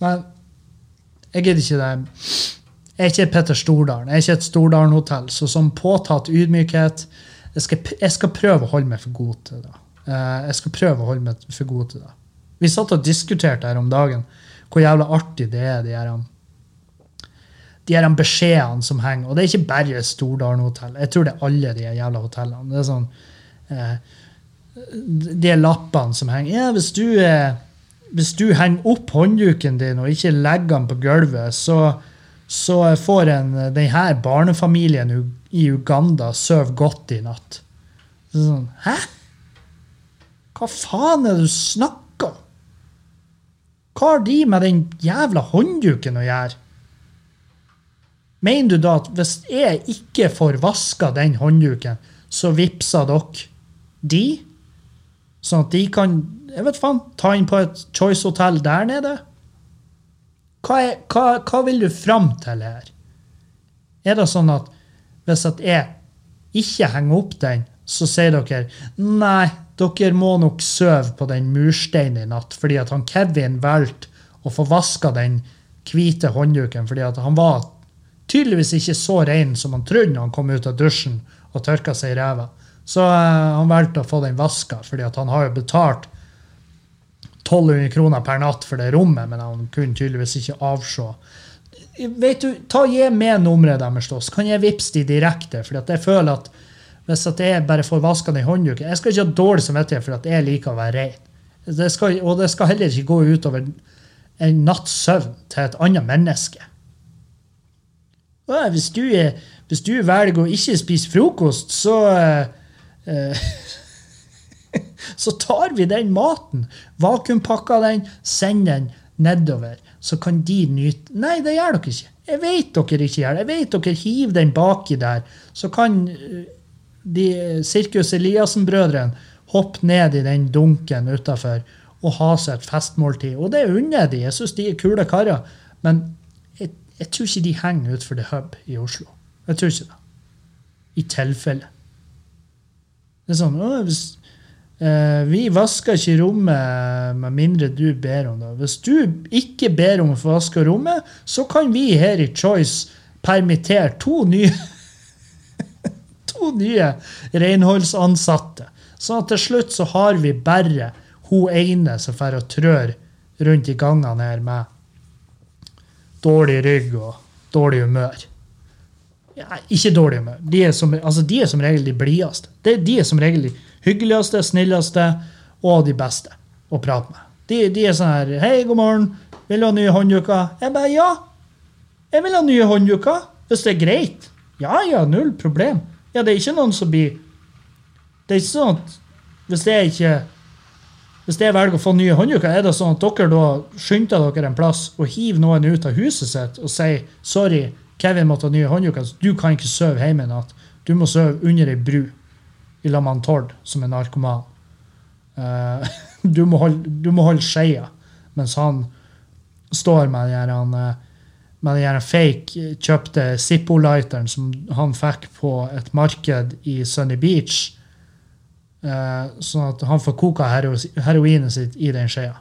Men jeg gidder ikke det. Jeg er ikke Petter Stordalen. Jeg er ikke et Stordalen-hotell. Så som påtatt ydmykhet jeg skal, jeg skal, prøve å holde meg for god til det. Jeg skal prøve å holde meg for god til det. Vi satt og diskuterte her om dagen hvor jævla artig det er, de her, de her beskjedene som henger. Og det er ikke bare Stordalen hotell. Jeg tror det er alle de jævla hotellene. Det er sånn eh, De lappene som henger. Ja, hvis du, eh, hvis du henger opp håndduken din og ikke legger den på gulvet, så så får en, denne barnefamilien i Uganda sove godt i natt. Sånn, Hæ? Hva faen er det du snakker? Hva har de med den jævla håndduken å gjøre? Mener du da at hvis jeg ikke får vaska den håndduken, så vippser dere de? Sånn at de kan jeg vet faen, ta inn på et Choice-hotell der nede? Hva, er, hva, hva, vil du fram til her? Er det sånn at hvis at jeg ikke henger opp den, så sier dere nei, dere må nok sove på den mursteinen i natt, fordi at han Kevin valgte å få vaska den hvite håndduken fordi at han var tydeligvis ikke så ren som han trodde når han kom ut av dusjen og tørka seg i ræva. Så uh, han valgte å få den vaska, fordi at han har jo betalt 1200 kroner per natt for det rommet, men han kunne tydeligvis ikke avse. Vet du, ta Gi med nummeret deres, så kan jeg vippse de direkte. for jeg føler at hvis at jeg bare får vaska den håndduken Jeg skal ikke ha dårlig samvittighet for at jeg liker å være rein. Og det skal heller ikke gå utover en natts søvn til et annet menneske. Hvis du, hvis du velger å ikke spise frokost, så uh, så tar vi den maten, vakuumpakker den, sender den nedover. Så kan de nyte Nei, det gjør dere ikke. Jeg vet dere ikke gjør det. Jeg vet dere hiver den baki der. Så kan eh, de Sirkus Eliassen-brødrene hoppe ned i den dunken utafor og ha seg et festmåltid. Og det unner de. Jeg syns de er kule karer. Men jeg, jeg, tror ikke de henger utenfor The Hub i Oslo. Jeg tror ikke det. I tilfelle. Det er sånn, hvis, Uh, vi vasker ikke rommet med mindre du ber om det. Hvis du ikke ber om å få vaske rommet, så kan vi her i Choice permittere to nye to nye renholdsansatte. At til slutt så har vi bare hun ene som får og trør rundt i gangene her med dårlig rygg og dårlig humør. Ja, ikke dårlig humør. De er som, altså, de er som regel de blideste. De er som regel de hyggeligste, snilleste og de beste å prate med. De, de er sånn her 'Hei, god morgen. Vil du ha nye håndduker?' Jeg bare 'Ja, jeg vil ha nye håndduker.' Hvis det er greit. Ja, ja, null problem. Ja, det er ikke noen som blir Det er ikke sånn at hvis jeg ikke hvis jeg velger å få nye håndduker, er det sånn at dere da skynder dere en plass og hiver noen ut av huset sitt og sier 'sorry, Kevin må ta nye håndduker', du kan ikke sove hjemme i natt. Du må sove under ei bru i lag med Tord, som er narkoman. Uh, du, må holde, du skeia mens han står med den her, eh, med den fake kjøpte Zippo-lighteren som han fikk på et marked i Sunny Beach. Uh, sånn at han får koka hero heroinet sitt i den skjea.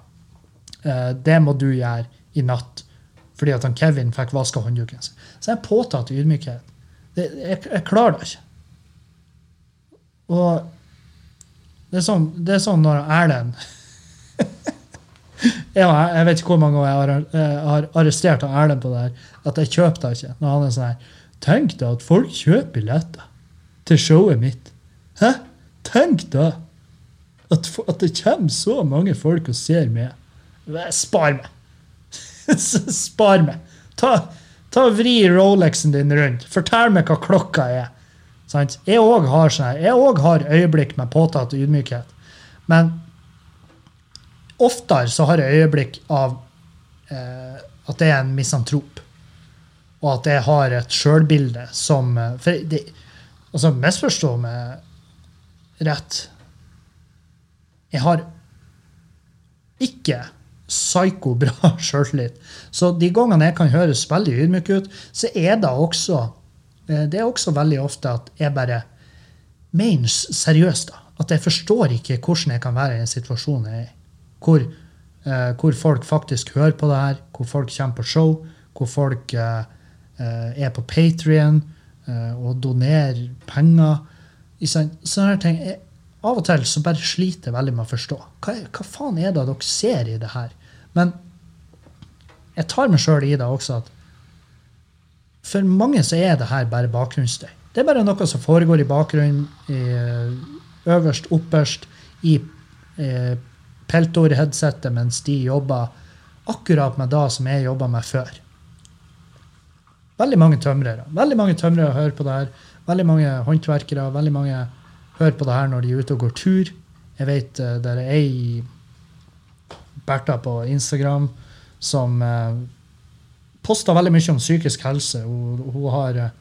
Uh, det må du gjøre i natt. Fordi at han Kevin fikk vaska håndduken sin. Så jeg påtatt ydmykhet. Det, jeg, jeg klarer det ikke. Og det er sånn, det er sånn når Erlend ja, Jeg vet ikke hvor mange ganger jeg har, jeg har arrestert Erlend på det her. At jeg kjøper det ikke. Når han er sånn her Tenk deg at folk kjøper billetter til showet mitt. Hæ? Tenk deg at, at, det kommer så mange folk og ser meg. Spar meg. Spar meg. Ta, ta Vri Rolexen din rundt. Fortell meg hva klokka er. Sant? Jeg òg har, sånn har øyeblikk med påtatt ydmykhet. Men oftere så har jeg øyeblikk av eh, at det er en misantrop. Og at jeg har et sjølbilde som eh, For det, altså, misforstå meg rett. Jeg har ikke psyko bra sjøltillit. Så de gangene jeg kan høres veldig ydmyk ut, så er det også eh, det er også veldig ofte at jeg bare mener seriøst. da, At jeg forstår ikke hvordan jeg kan være i en situasjon jeg er i. Hvor, eh, hvor folk faktisk hører på det her, hvor folk kommer på show, hvor folk eh, eh, er på Patrion eh, og donerer penger. Sånn- Sånne her ting. Jeg, av og til så bare sliter jeg veldig med å forstå. Hva, hva faen er det dere ser i det her? Men jeg tar meg sjøl i det også at for mange så er det her bare bakgrunnsstøy. Det er bare noe som foregår i bakgrunnen, i, øverst, opperst, i eh, Peltor-headsetet mens de jobber akkurat med det som jeg jobba med før. Veldig mange tømrere. Veldig mange tømrere hører på det her. Veldig mange håndverkere. Veldig mange hører på det her når de er ute og går tur. Jeg vet eh, det er ei Bertha på Instagram som eh, poster veldig mye om psykisk helse. Hun, hun har eh,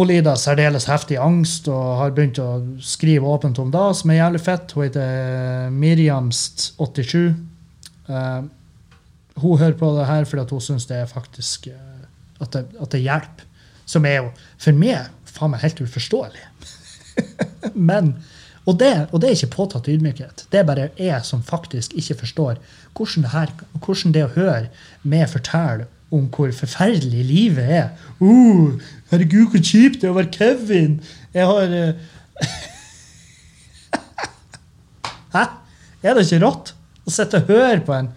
hun lider særdeles heftig angst og har begynt å skrive åpent om det, som er jævlig fett. Hun heter Miriamst87. Uh, hun hører på det her fordi hun syns det er faktisk uh, at, det, at det hjelper. Som er jo for meg faen meg helt uforståelig. Men, og det, og det er ikke påtatt ydmykhet. Det er bare jeg som faktisk ikke forstår hvordan det, her, hvordan det å høre meg fortelle om hvor forferdelig livet er. Uh, herregud, hvor kjipt det er å være Kevin! Jeg har uh... Hæ? Er det ikke rått å sitte og høre på en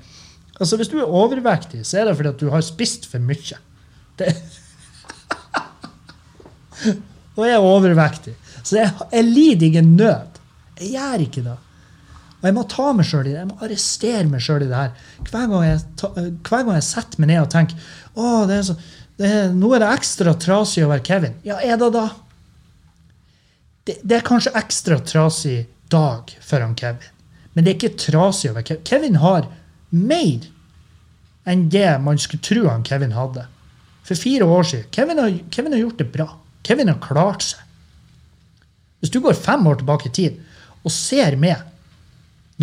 Altså, Hvis du er overvektig, så er det fordi at du har spist for mye. Det og jeg er overvektig. Så jeg, jeg lider ingen nød. Jeg gjør ikke det. Og jeg må ta meg sjøl i det. Jeg må arrestere meg sjøl i det her. Hver gang, jeg ta, hver gang jeg setter meg ned og tenker å, det er så, er, nå er det ekstra trasig å være Kevin. Ja, er det da? Det, det er kanskje ekstra trasig dag for han Kevin. Men det er ikke trasig å være Kevin. Kevin har mer enn det man skulle tro han Kevin hadde. For fire år siden. Kevin har, Kevin har gjort det bra. Kevin har klart seg. Hvis du går fem år tilbake i tid og ser meg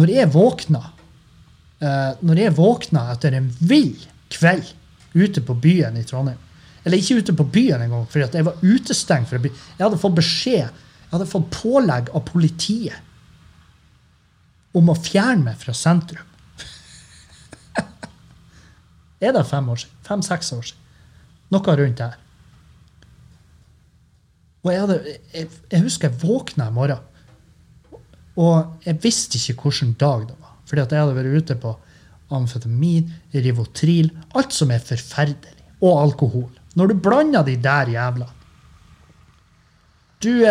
når jeg våkna uh, Når jeg våkna etter en vill kveld ute på byen i Trondheim Eller ikke ute på byen engang, for jeg var utestengt fra byen. Jeg hadde fått beskjed, jeg hadde fått pålegg av politiet om å fjerne meg fra sentrum. er det fem år siden? Fem-seks år siden? Noe rundt der. Og jeg, hadde, jeg, jeg husker jeg våkna i morgen, og jeg visste ikke hvilken dag det var. Fordi jeg hadde vært ute på amfetamin, Rivotril, alt som er forferdelig. Og alkohol. Når du blander de der jævla Du,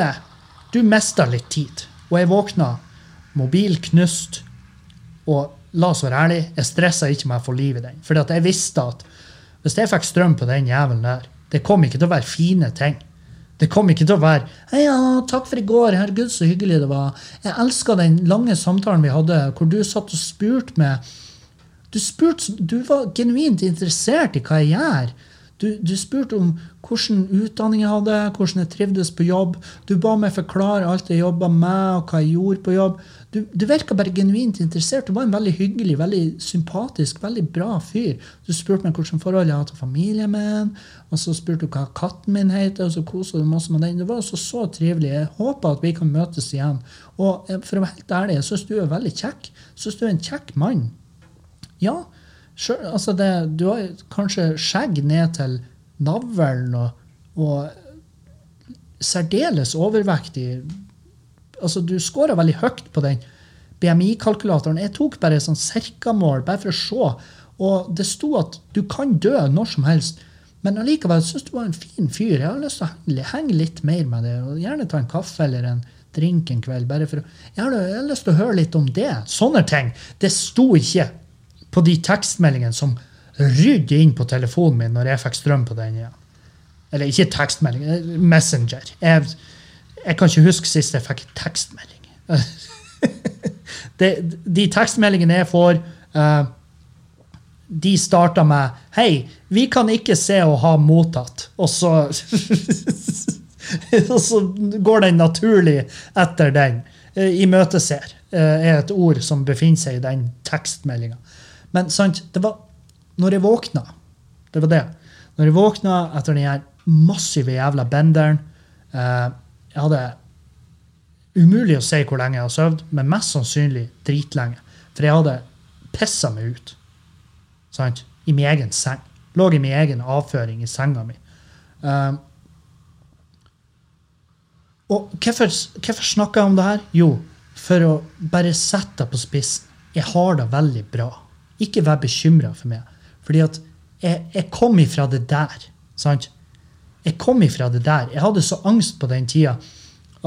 du mista litt tid. Og jeg våkna, mobil knust, og la oss være ærlig, jeg stressa ikke med å få liv i den. At jeg visste at hvis jeg fikk strøm på den jævelen der, det kom ikke til å være fine ting. Det kom ikke til å være «Hei, ja, 'Takk for i går. Herregud, så hyggelig det var.' Jeg elska den lange samtalen vi hadde, hvor du satt og spurte meg Du, spurte, du var genuint interessert i hva jeg gjør. Du, du spurte om hvilken utdanning jeg hadde, hvordan jeg trivdes på jobb. Du ba meg forklare alt jeg jobba med, og hva jeg gjorde på jobb. Du, du virka bare genuint interessert. Du var en veldig hyggelig, veldig sympatisk, veldig bra fyr. Du spurte meg hvilket forhold jeg hadde til familien min, og så spurte du hva katten min heter, og så kosa du masse med den. Det var også så trivelig. Jeg håper at vi kan møtes igjen. Og eh, for å være helt ærlig, jeg syns du er veldig kjekk. Jeg syns du er en kjekk mann. Ja, selv, altså det, du har kanskje skjegg ned til navlen og, og særdeles overvektig. Altså, du scora veldig høyt på den BMI-kalkulatoren. Jeg tok bare sånn cirka-mål, bare for å se. Og det sto at du kan dø når som helst. Men allikevel syns du var en fin fyr. Jeg har lyst til å henge- litt mer med det. og Gjerne ta en kaffe eller en drink en kveld. bare for å, jeg har lyst til å høre litt om det. Sånne ting. Det sto ikke på de tekstmeldingene som rydde inn på telefonen min når jeg fikk strøm på den igjen. Eller ikke tekstmelding, eh, Messenger. Jeg, jeg kan ikke huske sist jeg fikk tekstmelding. de, de tekstmeldingene jeg får, eh, de starter med 'Hei, vi kan ikke se og ha mottatt', og så Og så går den naturlig etter den. Eh, Imøteser er et ord som befinner seg i den tekstmeldinga. Men sant, det var når jeg våkna Det var det. Når jeg våkna etter den her massive jævla benderen eh, Jeg hadde Umulig å si hvor lenge jeg har sovet, men mest sannsynlig dritlenge. For jeg hadde pissa meg ut. Sant? I min egen seng. Lå i min egen avføring i senga mi. Eh, og hvorfor, hvorfor snakker jeg om det her? Jo, for å bare sette det på spissen. Jeg har det veldig bra. Ikke vær bekymra for meg. Fordi at jeg, jeg kom ifra det der. Sant? Jeg kom ifra det der. Jeg hadde så angst på den tida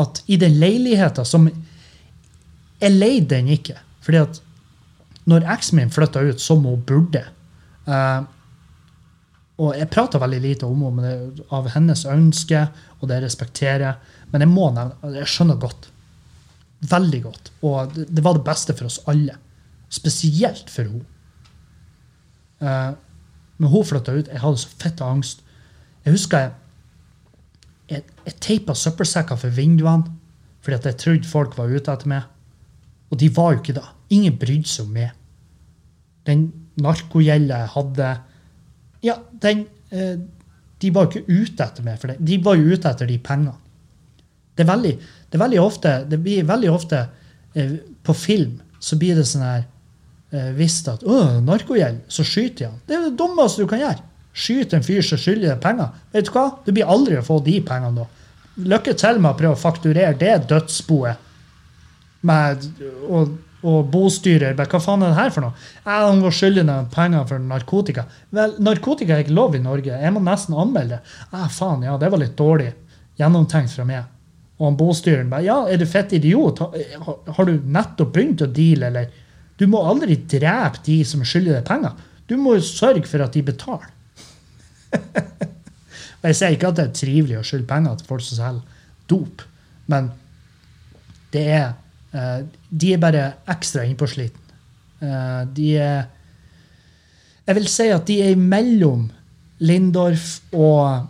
at i den leiligheta som Jeg leide den ikke. Fordi at når eksen min flytta ut som hun burde uh, Og jeg prata veldig lite om henne av hennes ønske, og det respekterer jeg. Men jeg må nevne Jeg skjønner godt. Veldig godt. Og det, det var det beste for oss alle. Spesielt for henne. Eh, men hun flytta ut. Jeg hadde så fette angst. Jeg husker jeg, jeg, jeg teipa søppelsekker for vinduene fordi at jeg trodde folk var ute etter meg. Og de var jo ikke det. Ingen brydde seg om meg. Den narkogjelda jeg hadde Ja, den eh, De var jo ikke ute etter meg, for det. de var jo ute etter de pengene. Det er veldig, det er veldig ofte Det blir veldig ofte eh, På film så blir det sånn her eh, Hvis at å, narkogjeld, så skyter jeg han. Det er det dummeste du kan gjøre. Skyte en fyr som skylder deg penger. Vet du hva? Du blir aldri å få de pengene da. Lykke til med å prøve å fakturere det dødsboet med og, og bostyrer. Hva faen er det her for noe? Jeg han var skyldig deg penger for narkotika. Vel, narkotika er ikke lov i Norge. Jeg må nesten anmelde det. Ah, faen, ja, det var litt dårlig gjennomtenkt fra meg. Og han bostyreren bare Ja, er du fett idiot? Har, har du nettopp begynt å deale, eller? Du må aldri drepe de som skylder deg penger. Du må jo sørge for at de betaler. Og jeg sier ikke at det er trivelig å skylde penger til folk som selger dop, men det er uh, De er bare ekstra innpåsliten. Uh, de er Jeg vil si at de er imellom Lindorf og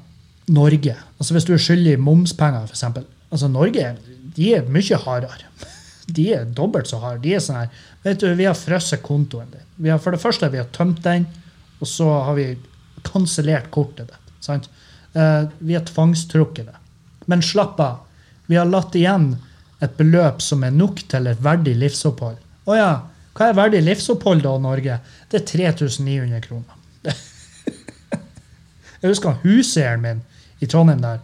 Norge. Altså Hvis du er skyldig i momspenger, f.eks. Altså Norge de er mye hardere. De er dobbelt så harde. De er sånn her Vet du, Vi har frosset kontoen din. Vi har, for det første vi har tømt den, og så har vi kansellert kortet ditt. sant? Uh, vi har tvangstrukket det. Men slapp av. Vi har latt igjen et beløp som er nok til et verdig livsopphold. Å ja, hva er verdig livsopphold da, Norge? Det er 3900 kroner. Jeg husker huseieren min i Trondheim der.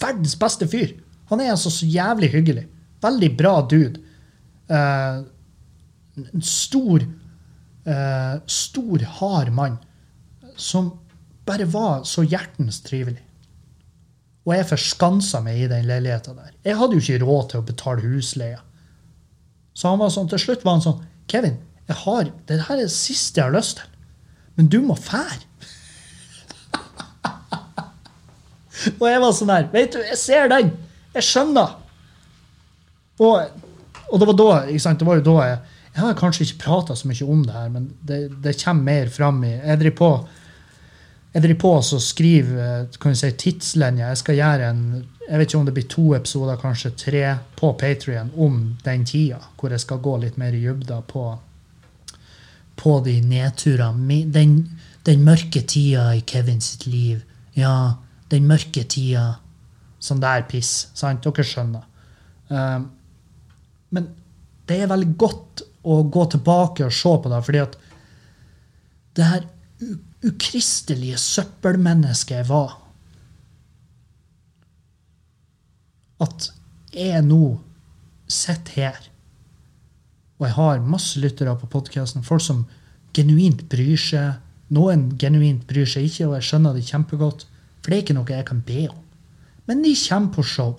Verdens beste fyr. Han er altså så jævlig hyggelig. Veldig bra dude. Uh, en stor, uh, stor, hard mann som bare var så hjertens trivelig. Og jeg forskansa meg i den leiligheta der. Jeg hadde jo ikke råd til å betale husleia. Så han var sånn, til slutt var han sånn Kevin, jeg har, det her er det siste jeg har lyst til. Men du må fære. og jeg var sånn her Vet du, jeg ser den! Jeg skjønner! Og, og det var da ikke sant, det var jo da jeg Jeg har kanskje ikke prata så mye om det her, men det, det kommer mer fram i Jeg driver på jeg driver på og skriver kan si, tidslinjer. Jeg skal gjøre en jeg vet ikke om det blir to episoder, kanskje tre, på Patrion om den tida, hvor jeg skal gå litt mer i dybda på, på de nedturene. Den, den mørke tida i Kevin sitt liv. Ja, den mørke tida. Sånn der piss. Sant? Dere skjønner. Um, men det er veldig godt å gå tilbake og se på det, fordi at det her ukristelige søppelmennesket jeg var At jeg nå sitter her, og jeg har masse lyttere på podkasten, folk som genuint bryr seg. Noen genuint bryr seg ikke, og jeg skjønner det kjempegodt, for det er ikke noe jeg kan be om. Men de kommer på show.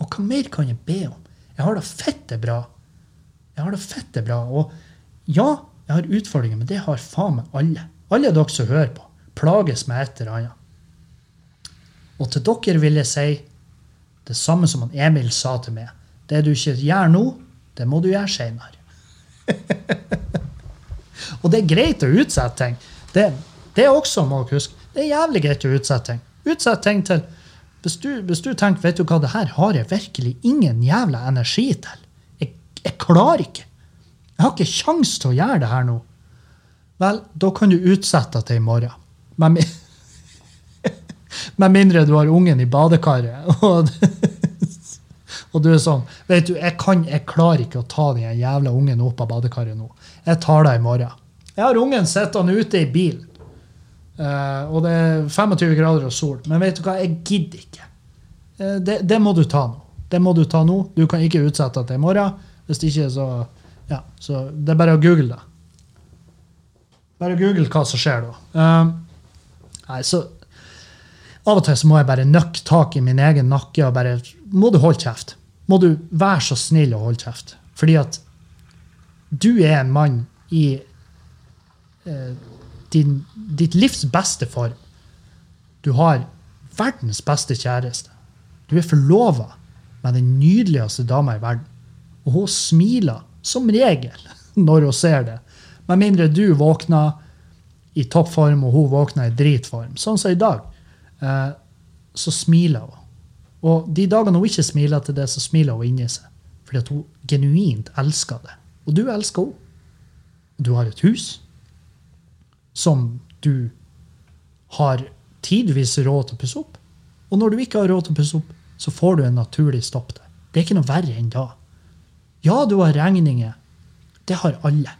Og hva mer kan jeg be om? Jeg har det fette bra. Jeg har det fette bra. Og ja, jeg har utfordringer, men det har faen meg alle. Alle dere som hører på, plages med et eller annet. Og til dere vil jeg si det samme som Emil sa til meg. Det du ikke gjør nå, Det må du gjøre seinere. og det er greit å utsette ting. Det, det er også, må dere huske, det er jævlig greit å utsette ting. Utsett ting til hvis du, hvis du tenker vet du hva, det her har jeg virkelig ingen jævla energi til. Jeg, jeg klarer ikke. Jeg har ikke kjangs til å gjøre det her nå. Vel, da kan du utsette til i morgen. Med, med mindre du har ungen i badekaret. Og, og du er sånn Vet du, jeg, kan, jeg klarer ikke å ta den jævla ungen opp av badekaret nå. Jeg tar det i morgen. Jeg har ungen sittende ute i bilen. Eh, og det er 25 grader og sol. Men vet du hva, jeg gidder ikke. Uh, det, det må du ta nå. Det må du ta nå. Du kan ikke utsette det til i morgen. Hvis ikke, så Ja, så det er bare å google det. Bare google hva som skjer da. Uh, nei, så Av og til så må jeg bare nøkke tak i min egen nakke og bare Må du holde kjeft? Må du være så snill å holde kjeft? Fordi at du er en mann i din, ditt livs beste form. Du har verdens beste kjæreste. Du er forlova med den nydeligste dama i verden. Og hun smiler som regel når hun ser det. Med mindre du våkner i toppform og hun våkner i dritform. Sånn som i dag. Eh, så smiler hun. Og de dagene hun ikke smiler til det, så smiler hun inni seg. Fordi at hun genuint elsker det. Og du elsker henne. Du har et hus som du har tidvis råd til å pusse opp. Og når du ikke har råd til å pusse opp, så får du en naturlig stopp der. Det er ikke noe verre enn da. Ja, du har regninger. Det har alle.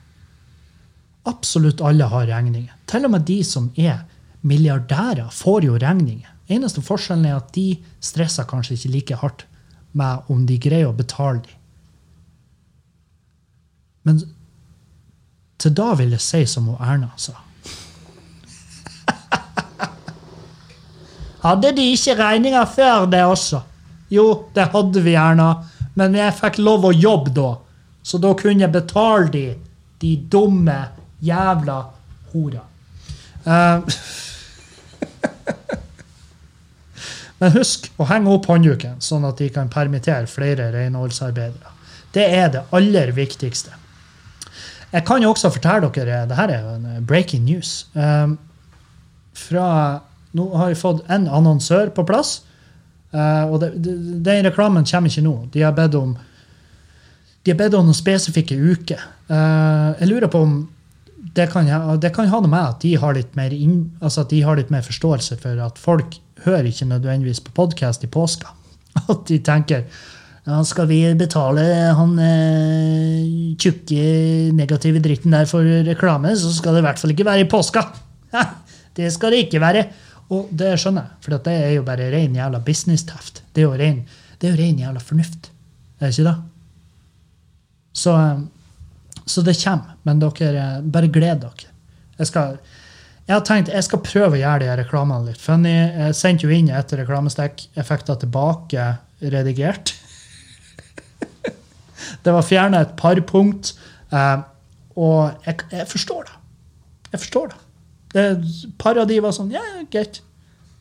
Absolutt alle har regninger. Til og med de som er milliardærer, får jo regninger. Eneste forskjellen er at de stresser kanskje ikke like hardt med om de greier å betale dem. Men til da vil jeg si som hun Erna sa. Hadde de ikke regninger før det også? Jo, det hadde vi gjerne, men jeg fikk lov å jobbe da. Så da kunne jeg betale de, de dumme jævla hora. Uh, men husk å henge opp håndduken, sånn at de kan permittere flere renholdsarbeidere. Det er det aller viktigste. Jeg kan jo også fortelle dere, det her er jo en breaking news. Eh, fra nå har vi fått en annonsør på plass. Uh, og det, det, den reklamen kommer ikke nå. De har bedt om de har bedt om noen spesifikke uker. Uh, jeg lurer på om det kan, det kan ha noe med at de, har litt mer inn, altså at de har litt mer forståelse for at folk hører ikke nødvendigvis på podkast i påska. At de tenker ja, skal vi betale han eh, tjukke, negative dritten der for reklame, så skal det i hvert fall ikke være i påska. det skal det ikke være. Og det skjønner jeg, for det er jo bare ren jævla business-teft. Det er jo ren, det er jo ren jævla fornuft. Er det ikke det? Så, eh, så det kommer. Men dere, eh, bare gled dere. Jeg skal, jeg har tenkt, jeg skal prøve å gjøre de reklamene litt funny. Jeg sendte jo inn et reklamestekk. Jeg fikk det tilbake redigert. Det var fjerna et par punkt. eh, og jeg, jeg forstår det. Jeg forstår det. Par av de var sånn Ja, yeah, greit.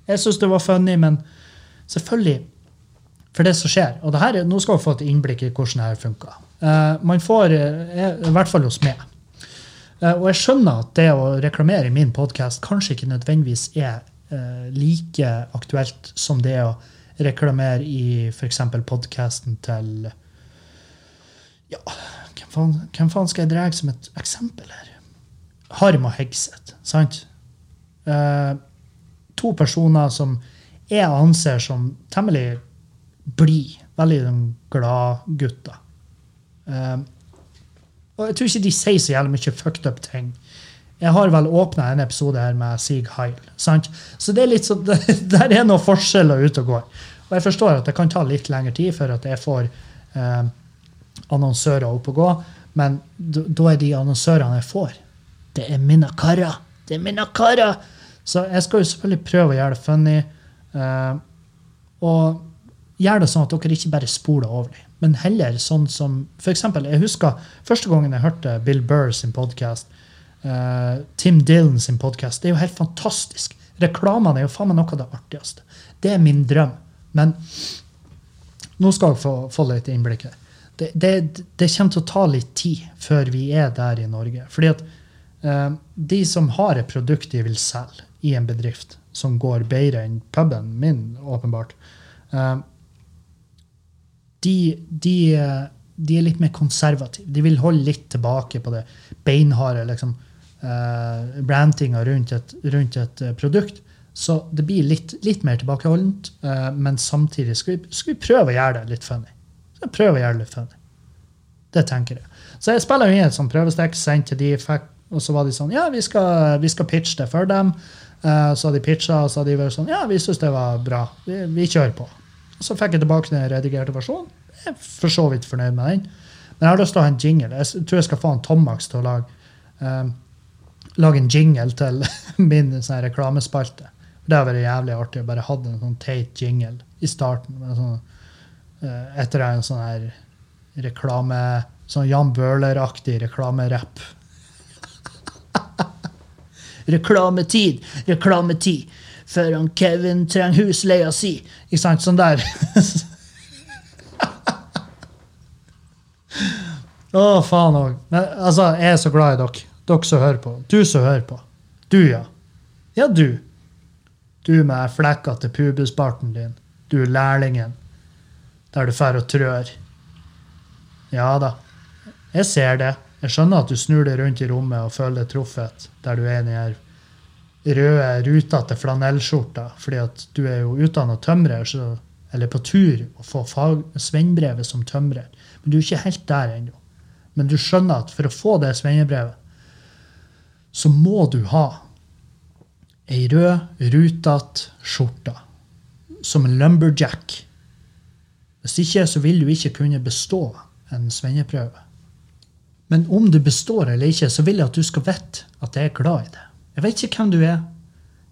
Jeg syns det var funny, men selvfølgelig For det som skjer Og her, er- nå skal vi få et innblikk i hvordan det her funker. Uh, man får, eh, I hvert fall hos meg. Uh, og jeg skjønner at det å reklamere i min podkast kanskje ikke nødvendigvis er uh, like aktuelt som det å reklamere i f.eks. podkasten til Ja, hvem faen, hvem faen skal jeg dra som et eksempel her? Harm og Hegseth, sant? Eh, to personer som jeg anser som temmelig blide. Veldig sånn glad gutter. Eh, og jeg tror ikke de sier så jævlig mye fucked up ting. Jeg har vel åpna en episode her med Sig Heil. Sant? Så det er litt sånn, der er noen forskjeller ute og går. Og jeg forstår at det kan ta litt lengre tid før at jeg får eh, annonsører opp og gå, men da er de annonsørene jeg får, det er mine karer. Det er mine karer! Så jeg skal jo selvfølgelig prøve å gjøre det funny. Uh, og gjøre det sånn at dere ikke bare spoler over dem, men heller sånn som for eksempel, Jeg husker første gangen jeg hørte Bill Burr sin podkast, Tim Dillon sin podkast. Det er jo helt fantastisk. Reklamene er jo faen meg noe av det artigste. Det er min drøm. Men nå skal dere få, få litt innblikk her. det, det, det kommer til å ta litt tid før vi er der i Norge. Fordi at eh, de som har et produkt de vil selge i en bedrift, som går bedre enn puben min, åpenbart, eh, de, de, eh, de er litt mer konservative. De vil holde litt tilbake på det beinharde liksom, uh, brantinga rundt rundt et eh, produkt. Så det blir litt, litt mer tilbakeholdent, uh, men samtidig skal vi, skal vi prøve å gjøre det litt funny. Skal prøve å gjøre det litt funny. Det tenker jeg. Så jeg spiller inn et sånt prøvestikk, sendte de, fikk, og så var de sånn Ja, vi skal, vi skal pitche det for dem. Uh, så hadde de pitcha, og så hadde de vært sånn Ja, vi syns det var bra. Vi, vi kjører på. Så fikk jeg tilbake den redigerte versjonen. Jeg er for så vidt fornøyd med den. Men jeg har lyst til å ha en jingle. Jeg tror jeg skal få en Tomax til å lage, um, lage en jingle til min sånn reklamespalte. Det hadde vært jævlig artig å bare ha en sånn teit jingle i starten. Med sånn, uh, etter en sånn her reklame Sånn Jan Bøhler-aktig reklamerapp. Reklametid, reklametid. Før han Kevin trenger husleia si. Ikke sant? Sånn der. Å, faen òg. Altså, jeg er så glad i dere. Dere som hører på. Du som hører på. Du, ja. Ja, du. Du med flekkete pubesparten din. Du lærlingen. Der du drar og trør. Ja da. Jeg ser det. Jeg skjønner at du snur deg rundt i rommet og føler deg truffet der du er i den røde, rutete flanellskjorta, fordi at du er jo utdanna tømrer, så, eller på tur å få fag, svennebrevet som tømrer. Men du er ikke helt der ennå. Men du skjønner at for å få det svennebrevet, så må du ha ei rød, rutete skjorte. Som en lumberjack. Hvis ikke, så vil du ikke kunne bestå en svenneprøve. Men om du består eller ikke, så vil jeg at du skal vite at jeg er glad i det. Jeg vet ikke hvem du er,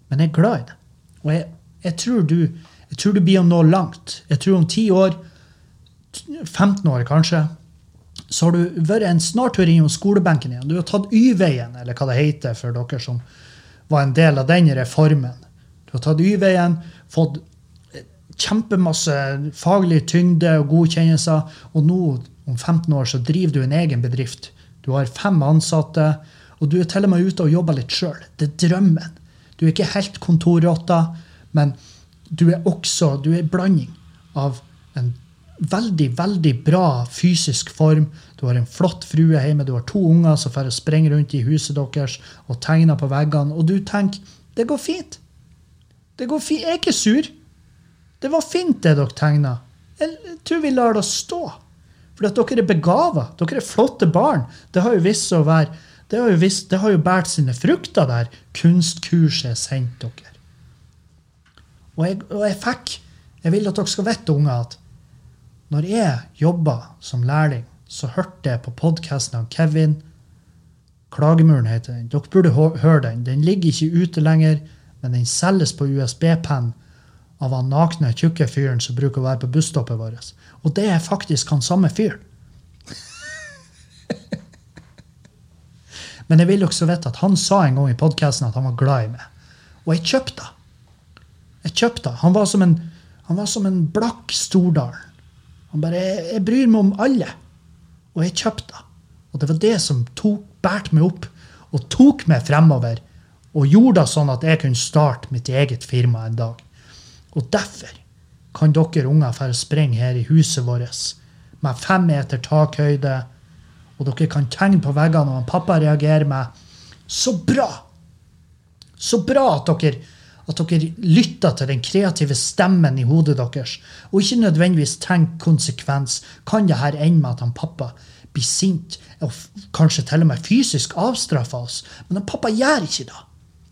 men jeg er glad i det. Og jeg, jeg, tror, du, jeg tror du blir å nå langt. Jeg tror om 10 år, 15 år kanskje, så har du vært en snartur innom skolebenken igjen. Du har tatt Y-veien, eller hva det heter for dere som var en del av den reformen. Du har tatt Y-veien, fått kjempemasse faglig tyngde og godkjennelser, og nå, om 15 år, så driver du en egen bedrift. Du har fem ansatte, og du er til og med ute og jobber litt sjøl. Det er drømmen. Du er ikke helt kontorrotta, men du er også du er en blanding av en veldig, veldig bra fysisk form. Du har en flott frue hjemme, du har to unger som får sprenge rundt i huset deres og tegner på veggene, og du tenker det går fint. Det går fint. Jeg er ikke sur. Det var fint, det dere tegna. Jeg tror vi lar det stå. For at dere er begava. Dere er flotte barn. Det har jo vist å være det har jo, vist, det har jo båret sine frukter der kunstkurset sendte dere. Og jeg, og jeg fikk Jeg vil at dere skal vite, unger, at når jeg jobba som lærling, så hørte jeg på podkasten av Kevin. Klagemuren heter den. Dere burde høre den. Den ligger ikke ute lenger, men den selges på USB-penn av han nakne, tjukke fyren som bruker å være på busstoppet vårt. Og det er faktisk han samme fyren. Men jeg vil også vite at han sa en gang i podkasten at han var glad i meg. Og jeg kjøpte. Jeg kjøpte. Han var som en, han var som en blakk Stordalen. Han bare jeg, 'Jeg bryr meg om alle.' Og jeg kjøpte. Og det var det som tok, meg opp og tok meg fremover. Og gjorde det sånn at jeg kunne starte mitt eget firma en dag. Og derfor kan dere unger få springe her i huset vårt med fem meter takhøyde, og dere kan tegne på veggene, og pappa reagerer med 'Så bra!' Så bra at dere, at dere lytter til den kreative stemmen i hodet deres, og ikke nødvendigvis tenker konsekvens. Kan det her ende med at han pappa blir sint, og kanskje til og med fysisk avstraffer oss? Men han pappa gjør ikke det.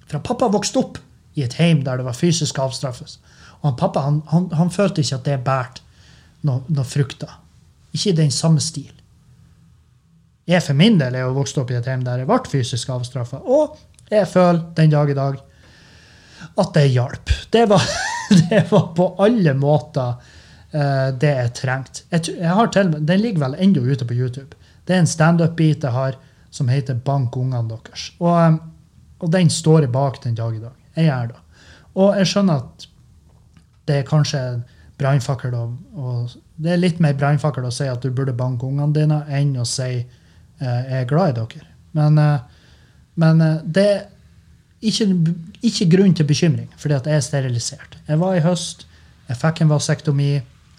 For han pappa vokste opp i et heim der det var fysisk avstraffes. Og pappa han, han, han følte ikke at det bærte noen noe frukter. Ikke i den samme stil. Jeg for min del er jo vokst opp i et hjem der jeg ble fysisk avstraffa. Og jeg føler den dag i dag at det hjalp. Det det var på alle måter uh, det jeg trengte. Jeg, jeg har til, den ligger vel ennå ute på YouTube. Det er en standup-bit jeg har som heter 'Bank ungene deres'. Og, eh, og den står jeg bak den dag i dag. Jeg gjør det. Og jeg skjønner at det er kanskje brannfakkel Det er litt mer brannfakkel å si at du burde banke ungene dine, enn å si eh, jeg er glad i dere. Men, eh, men eh, det er ikke, ikke grunn til bekymring, fordi at jeg er sterilisert. Jeg var i høst, jeg fikk en vasektomi,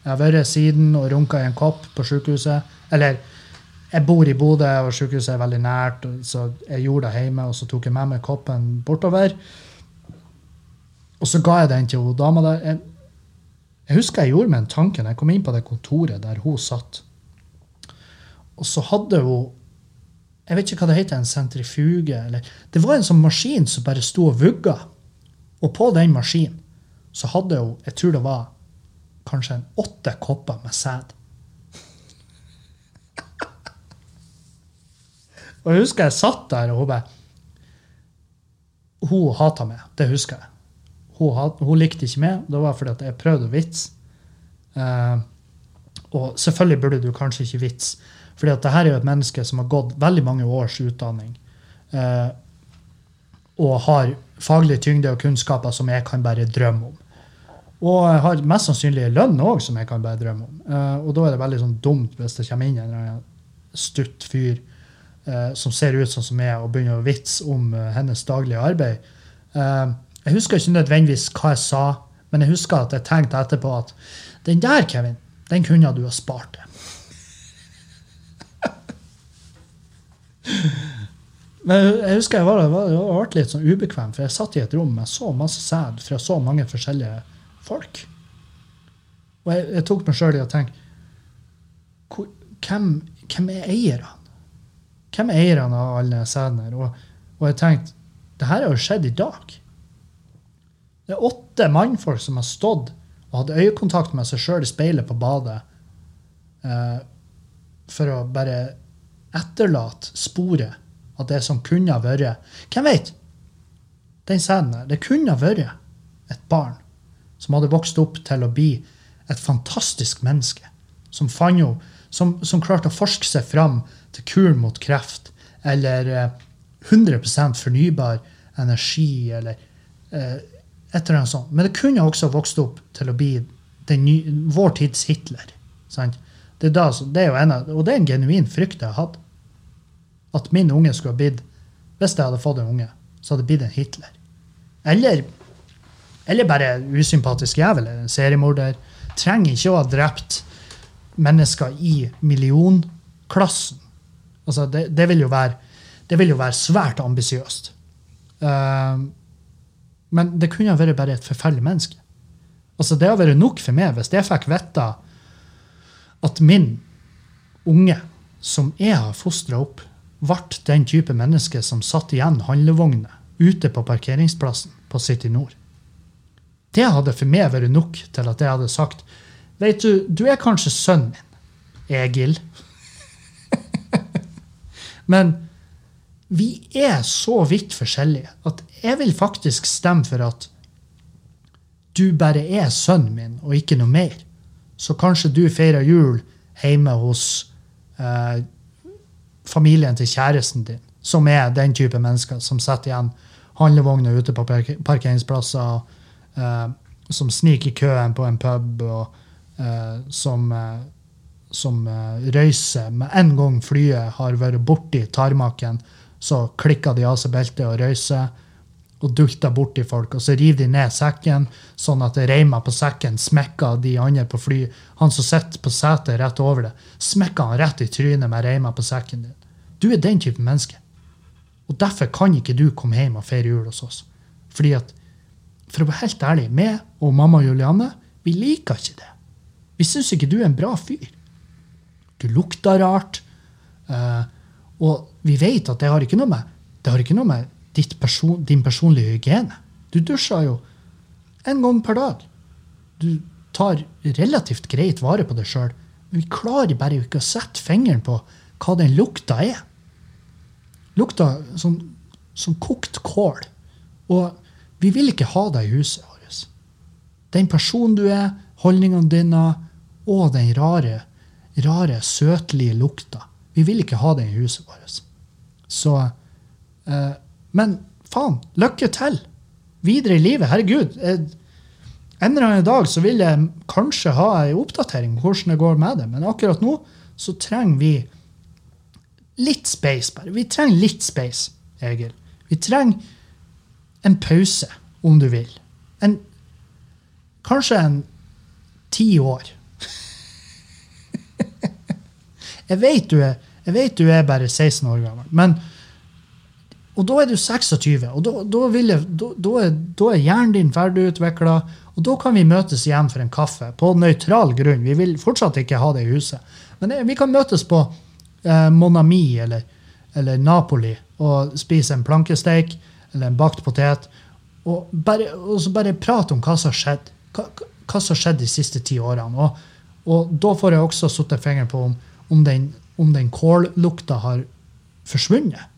jeg har vært siden og runka i en kopp på sykehuset. Eller jeg bor i Bodø, og sykehuset er veldig nært, så jeg gjorde det hjemme, og så tok jeg med meg koppen bortover. Og så ga jeg den til dama der. Jeg, jeg husker jeg gjorde meg en tanke når jeg kom inn på det kontoret der hun satt. Og så hadde hun Jeg vet ikke hva det heter, en sentrifuge? eller Det var en sånn maskin som bare sto og vugga. Og på den maskinen så hadde hun, jeg tror det var kanskje en åtte kopper med sæd. Og jeg husker jeg satt der, og hun bare Hun hata meg, det husker jeg. Hun, hun likte ikke meg. Det var fordi at jeg prøvde å vitse. Eh, og selvfølgelig burde du kanskje ikke vitse, fordi at det er jo et menneske som har gått veldig mange års utdanning. eh, og har faglig tyngde og kunnskaper som jeg kan bare drømme om. Og har mest sannsynlig lønn òg, som jeg kan bare drømme om. Eh, og da er det veldig sånn dumt hvis det kommer inn en stutt fyr eh, som ser ut sånn som meg, og begynner å vitse om eh, hennes daglige arbeid. Eh, jeg husker ikke nødvendigvis hva jeg sa, men jeg husker at jeg tenkte etterpå at den der, Kevin, den kunne du ha spart deg. Men jeg husker jeg var, var, ble litt sånn ubekvem, for jeg satt i et rom med så masse sæd fra så mange forskjellige folk. Og jeg, jeg tok meg sjøl i å tenke hvem, hvem er eierne? Hvem er eierne av alle sædene? her? Og, og jeg tenkte det her har jo skjedd i dag. Det er åtte mannfolk som har stått og hatt øyekontakt med seg sjøl i speilet på badet eh, for å bare etterlate sporet av det som kunne ha vært Hvem vet? Den sæden der. Det kunne ha vært et barn som hadde vokst opp til å bli et fantastisk menneske. Som, fann, som, som klarte å forske seg fram til kuren mot kreft. Eller eh, 100 fornybar energi, eller eh, et eller annet sånt. Men det kunne også vokst opp til å bli ny, vår tids Hitler. Sant? Det, er da, det er av, og det er en genuin frykt jeg har hatt. At min unge skulle ha blitt Hvis jeg hadde fått en unge, så hadde det blitt en Hitler. Eller, eller bare usympatisk jævel en seriemorder. Trenger ikke å ha drept mennesker i millionklassen. Altså, det, det, vil jo være, det vil jo være svært ambisiøst. Eh, men det kunne ha vært bare et forferdelig menneske. Altså, det har vært nok for meg hvis jeg fikk vite at min unge, som jeg har fostra opp, ble den type menneske som satt igjen handlevogner ute på parkeringsplassen på City Nord. Det hadde for meg vært nok til at jeg hadde sagt Vet du, du er kanskje sønnen min, Egil. Men vi er så vidt forskjellige at jeg vil faktisk stemme for at du bare er sønnen min, og ikke noe mer. Så kanskje du feirer jul hjemme hos eh, familien til kjæresten din, som er den type mennesker som setter igjen handlevogner ute på park parkeringsplasser, eh, som sniker i køen på en pub, og eh, som, eh, som eh, røyser med en gang flyet har vært borti tarmaken, så klikker de av seg beltet og røyser og dulter borti folk, og så river de ned sekken, sånn at reima på sekken smekker de andre på fly. Han som sitter på setet rett over det, smekker han rett i trynet med reima på sekken din. Du er den type menneske. Og derfor kan ikke du komme hjem og feire jul hos oss. Fordi at, for å være helt ærlig, meg og mamma Julianne, vi liker ikke det. Vi syns ikke du er en bra fyr. Du lukter rart. eh, og vi vet at det har ikke noe med, ikke noe med person, din personlige hygiene. Du dusjer jo en gang per dag. Du tar relativt greit vare på deg sjøl, men vi klarer bare ikke å sette fingeren på hva den lukta er. Lukta som, som kokt kål. Og vi vil ikke ha deg i huset vårt. Den personen du er, holdningene dine og den rare, rare, søtlige lukta. Vi vil ikke ha det i huset vårt. Så eh, Men faen, lykke til! Videre i livet. Herregud. Jeg, en eller annen dag så vil jeg kanskje ha en oppdatering på hvordan det går med det, men akkurat nå så trenger vi litt space, bare. Vi trenger litt space, Egil. Vi trenger en pause, om du vil. En, kanskje en ti år. jeg, vet du er, jeg vet du er bare 16 år gammel, men og da er du 26, og da, da, jeg, da, da, er, er hjernen din ferdig utvikla. Og da kan vi møtes igjen for en kaffe, på nøytral grunn. Vi vil fortsatt ikke ha det i huset. Men vi kan møtes på eh, Monami eller, eller Napoli og spise en plankesteik eller en bakt potet. Og, bare, og så bare prate om hva som har skjedd. Hva, hva som har skjedd de siste ti årene. Og, og da får jeg også satt fingeren på om, om den, om den kållukta har forsvunnet.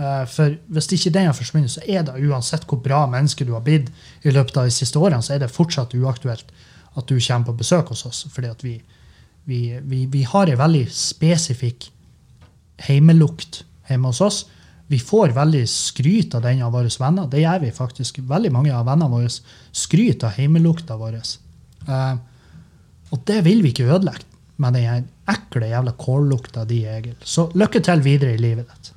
Eh, For hvis ikke den har forsvunnet, så er det uansett hvor bra menneske du har blitt i løpet av de siste årene, så er det fortsatt uaktuelt at du kommer på besøk hos oss. fordi vi, vi, vi, vi har en veldig spesifikk heimelukt hjemme hos oss. Vi får veldig skryt av den av våre venner. Det gjør vi faktisk. Veldig mange av vennene våre skryter av heimelukta vår. Eh, og det vil vi ikke ødelegge med den ekle jævla kållukta di, Egil. Så lykke til videre i livet ditt.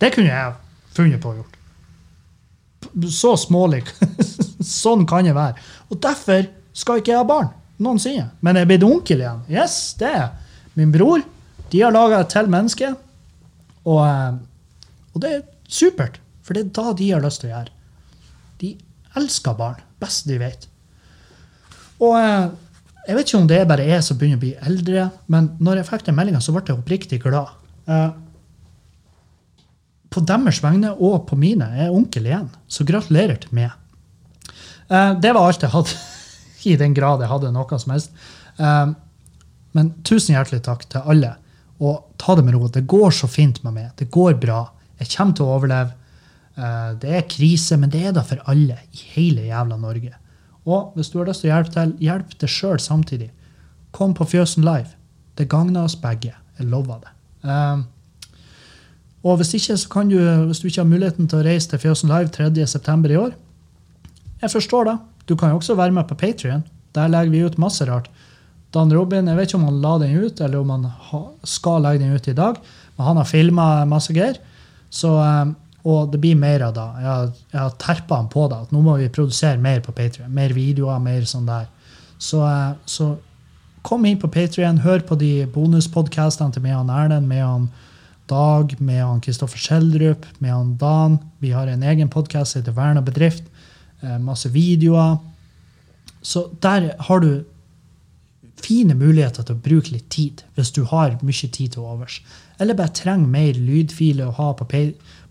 Det kunne jeg funnet på å gjort. Så smålig. sånn kan det være. Og derfor skal ikke jeg ha barn noensinne. Men jeg er blitt onkel igjen. Yes, det er min bror. De har laga et til menneske. Og, eh, og det er supert, for det er da de har lyst til å gjøre. De elsker barn best de vet. Og eh, jeg vet ikke om det er bare jeg som begynner å bli eldre, men når jeg fikk den meldinga, så ble jeg oppriktig glad. Uh, på deres vegne og på mine jeg er onkel igjen. Så gratulerer til meg. Uh, det var alt jeg hadde, i den grad jeg hadde noe som helst. Uh, men tusen hjertelig takk til alle. Og ta det med ro. Det går så fint med meg. Det går bra. Jeg kommer til å overleve. Det er krise, men det er da for alle i hele jævla Norge. Og hvis du har lyst til å hjelpe til, hjelp deg sjøl samtidig. Kom på Fjøsen Live. Det gagner oss begge. Jeg lover det. Um, og hvis ikke, så kan du, hvis du ikke har muligheten til å reise til Fjøsen Live 3.9. i år Jeg forstår det. Du kan jo også være med på Patrion. Der legger vi ut masse rart. Dan Robin, jeg vet ikke om han la den ut, eller om han ha, skal legge den ut i dag. Men han har filma masse greier. Så, eh, og det blir mer av det. Jeg jeg har terpa han på det. At nå må vi produsere mer på Patrion. Mer videoer, mer sånn der. Så, eh, så kom inn på Patrion, hør på de bonuspodkastene til meg og Erlend. med han Dag, med han Kristoffer Schjelderup, med han Dan. Vi har en egen podkast som heter Verna bedrift. Eh, masse videoer. Så der har du fine muligheter til å bruke litt tid, hvis du har mye tid til overs. Eller bare trenger mer lydfiler å ha på,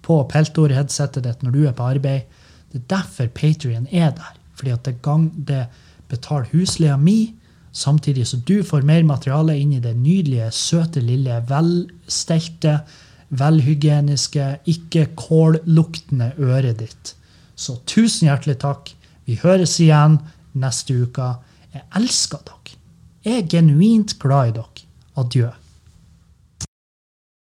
på Peltor-headsetet ditt når du er på arbeid. Det er derfor Patrion er der. Fordi at det, gang, det betaler husleia mi, Samtidig som du får mer materiale inn i det nydelige, søte, lille, velstelte, velhygieniske, ikke kålluktende øret ditt. Så tusen hjertelig takk. Vi høres igjen neste uke. Jeg elsker dere. Jeg er genuint glad i dere. Adjø.